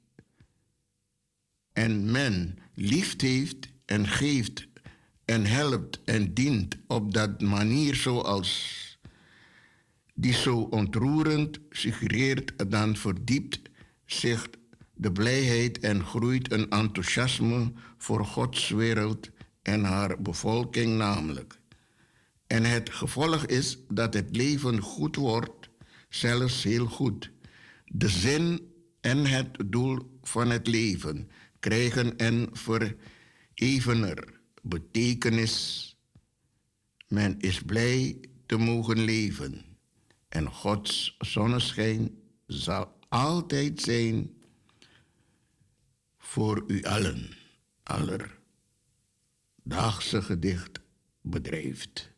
en men lief heeft en geeft en helpt en dient op dat manier zoals die zo ontroerend suggereert, dan verdiept zich de blijheid en groeit een enthousiasme voor Gods wereld en haar bevolking namelijk. En het gevolg is dat het leven goed wordt, zelfs heel goed. De zin en het doel van het leven krijgen een verevener betekenis. Men is blij te mogen leven. En Gods zonneschijn zal altijd zijn voor u allen, allerdaagse gedicht bedrijft.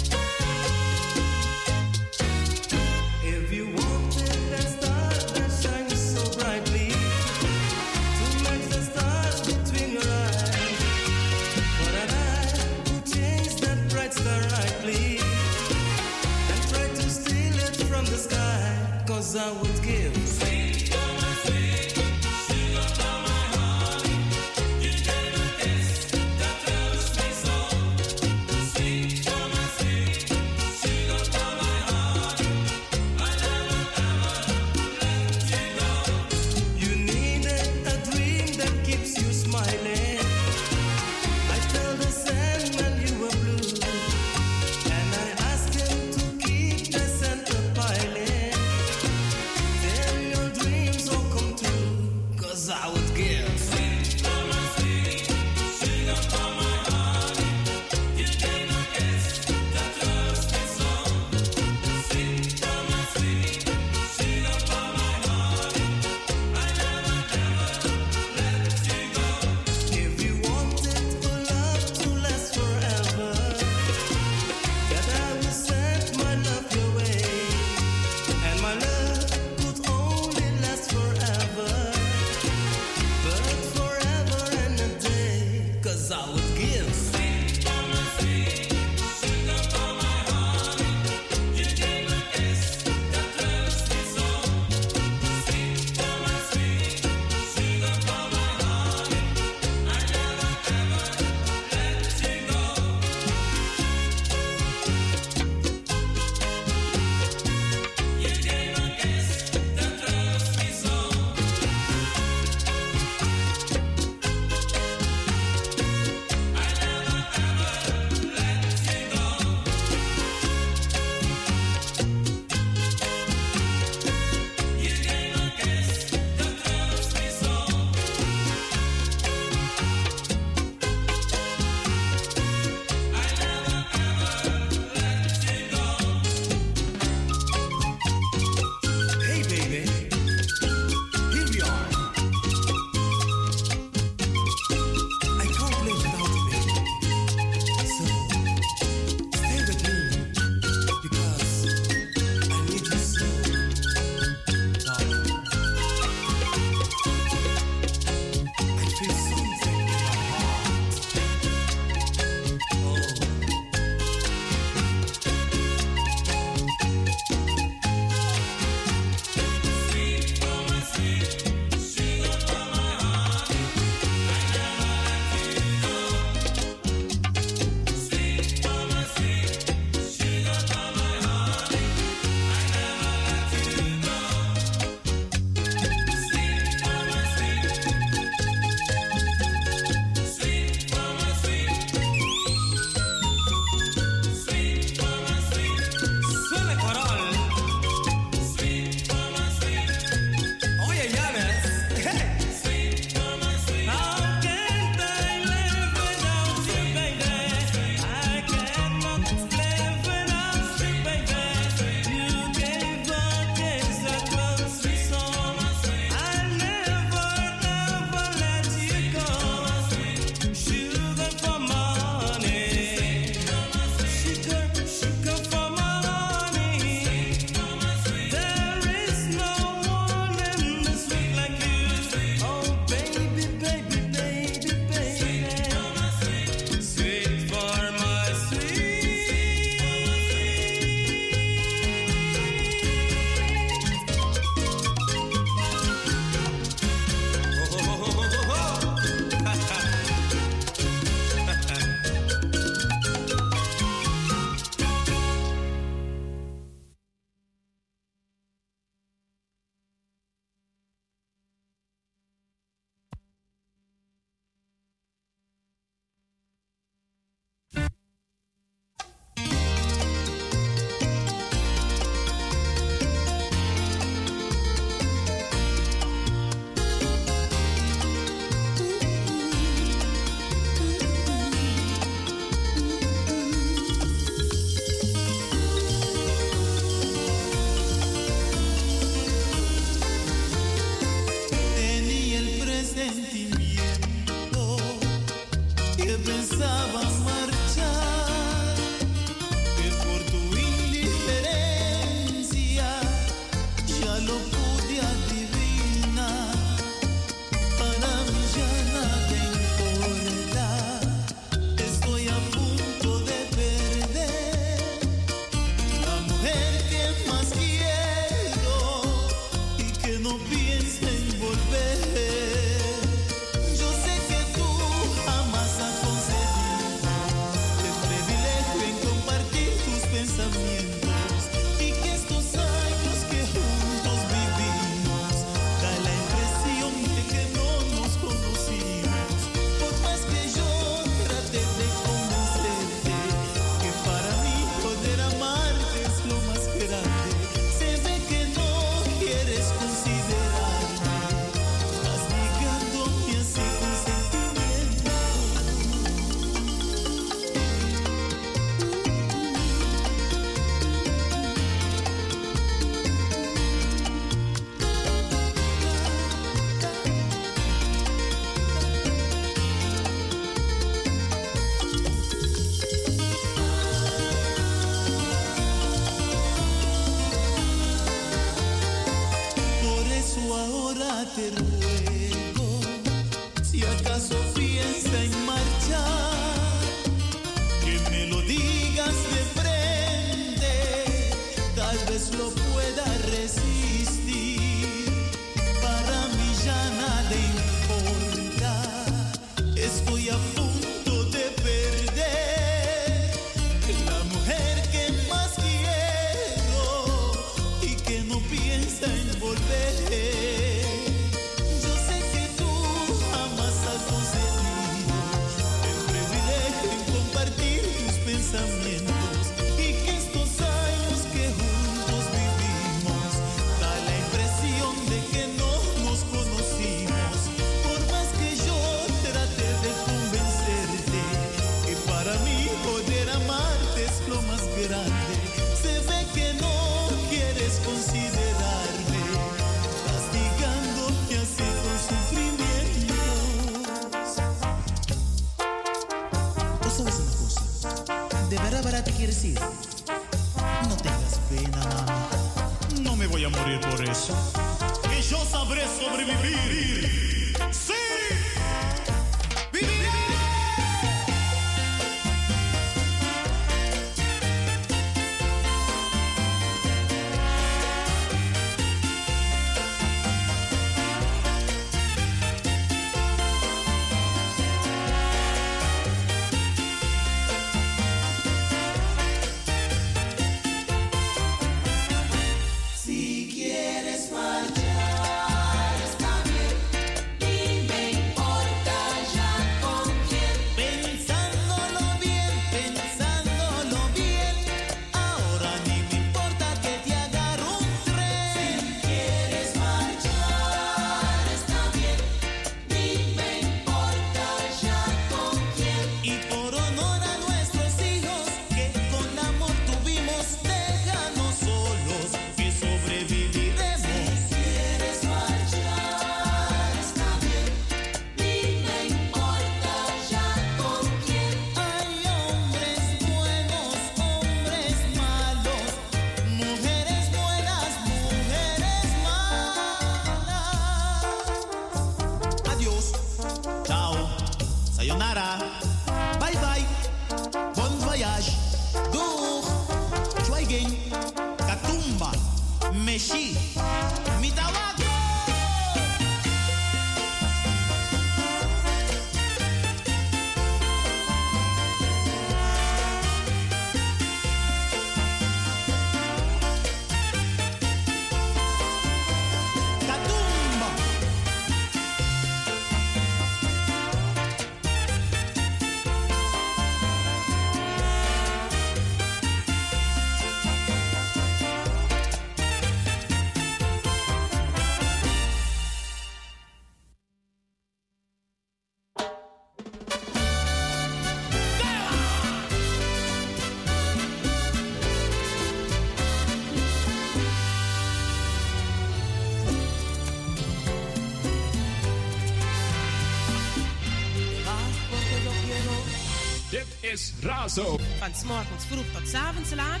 Razo. Van 's morgens vroeg tot 's avonds laat.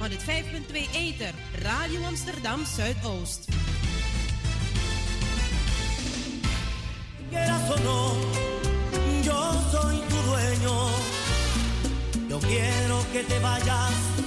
105.2 Eter. Radio Amsterdam Zuidoost. Quieras o no, yo soy tu dueño. Yo quiero que te vayas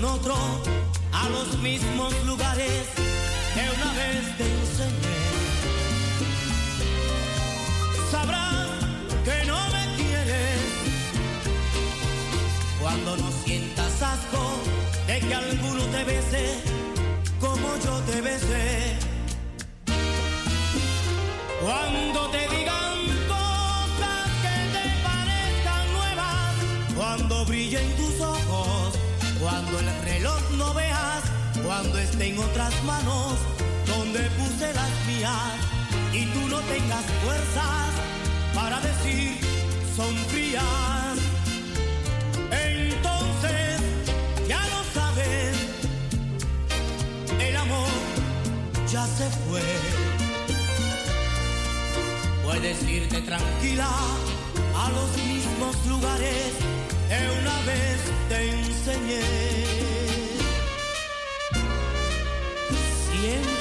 con otro a los mismos lugares que una vez te enseñé. Sabrás que no me quieres cuando no sientas asco de que alguno te bese como yo te besé. Cuando te digan cosas que te parezcan nuevas, cuando brillen tus cuando el reloj no veas, cuando esté en otras manos donde puse las mías y tú no tengas fuerzas para decir son frías. Entonces ya lo sabes, el amor ya se fue. Puedes irte tranquila a los mismos lugares que una vez te enseñé. Siempre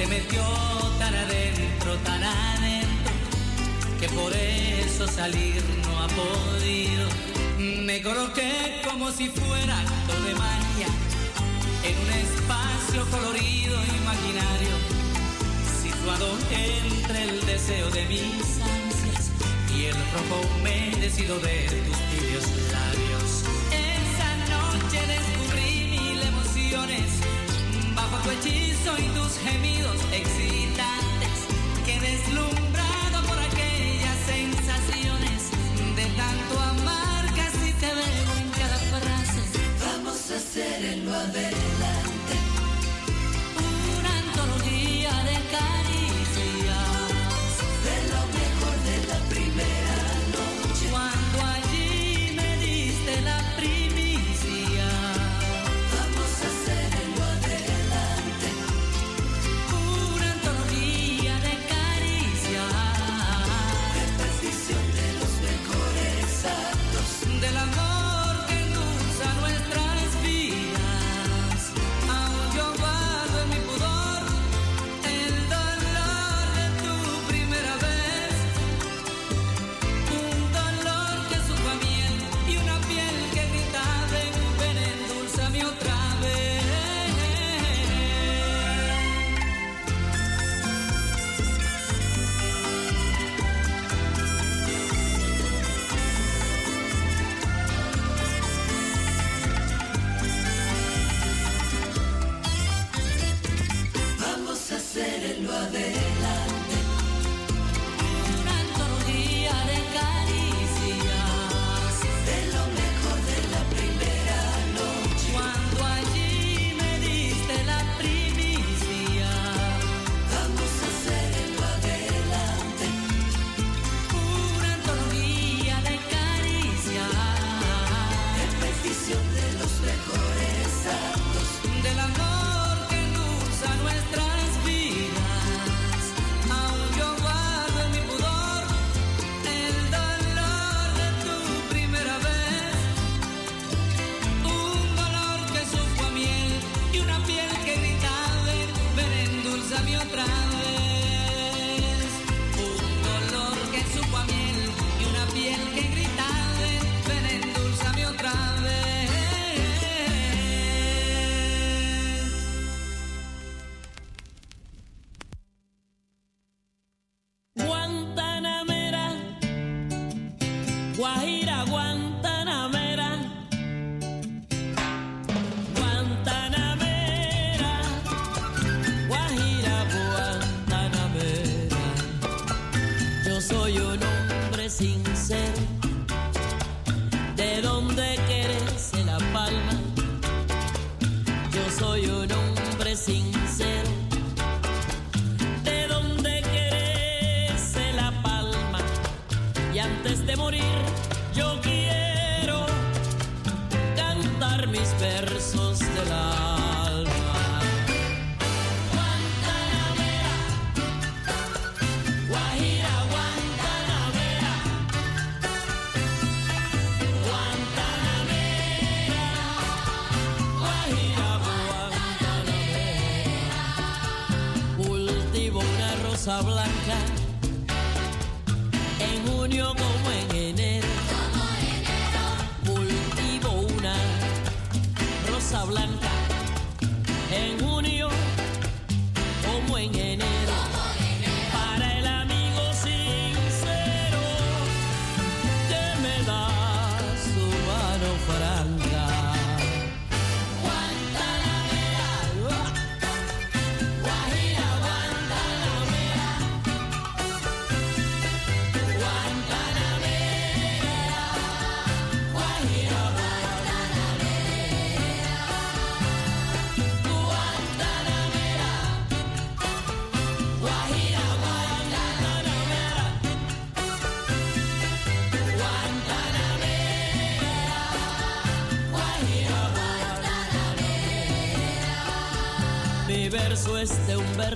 se metió tan adentro, tan adentro, que por eso salir no ha podido. Me coloqué como si fuera acto de magia, en un espacio colorido e imaginario, situado entre el deseo de mis ansias y el rojo humedecido de tus tibios labios. Esa noche descubrí mil emociones tu hechizo y tus gemidos excitantes que deslumbran.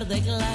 recuerdo claro.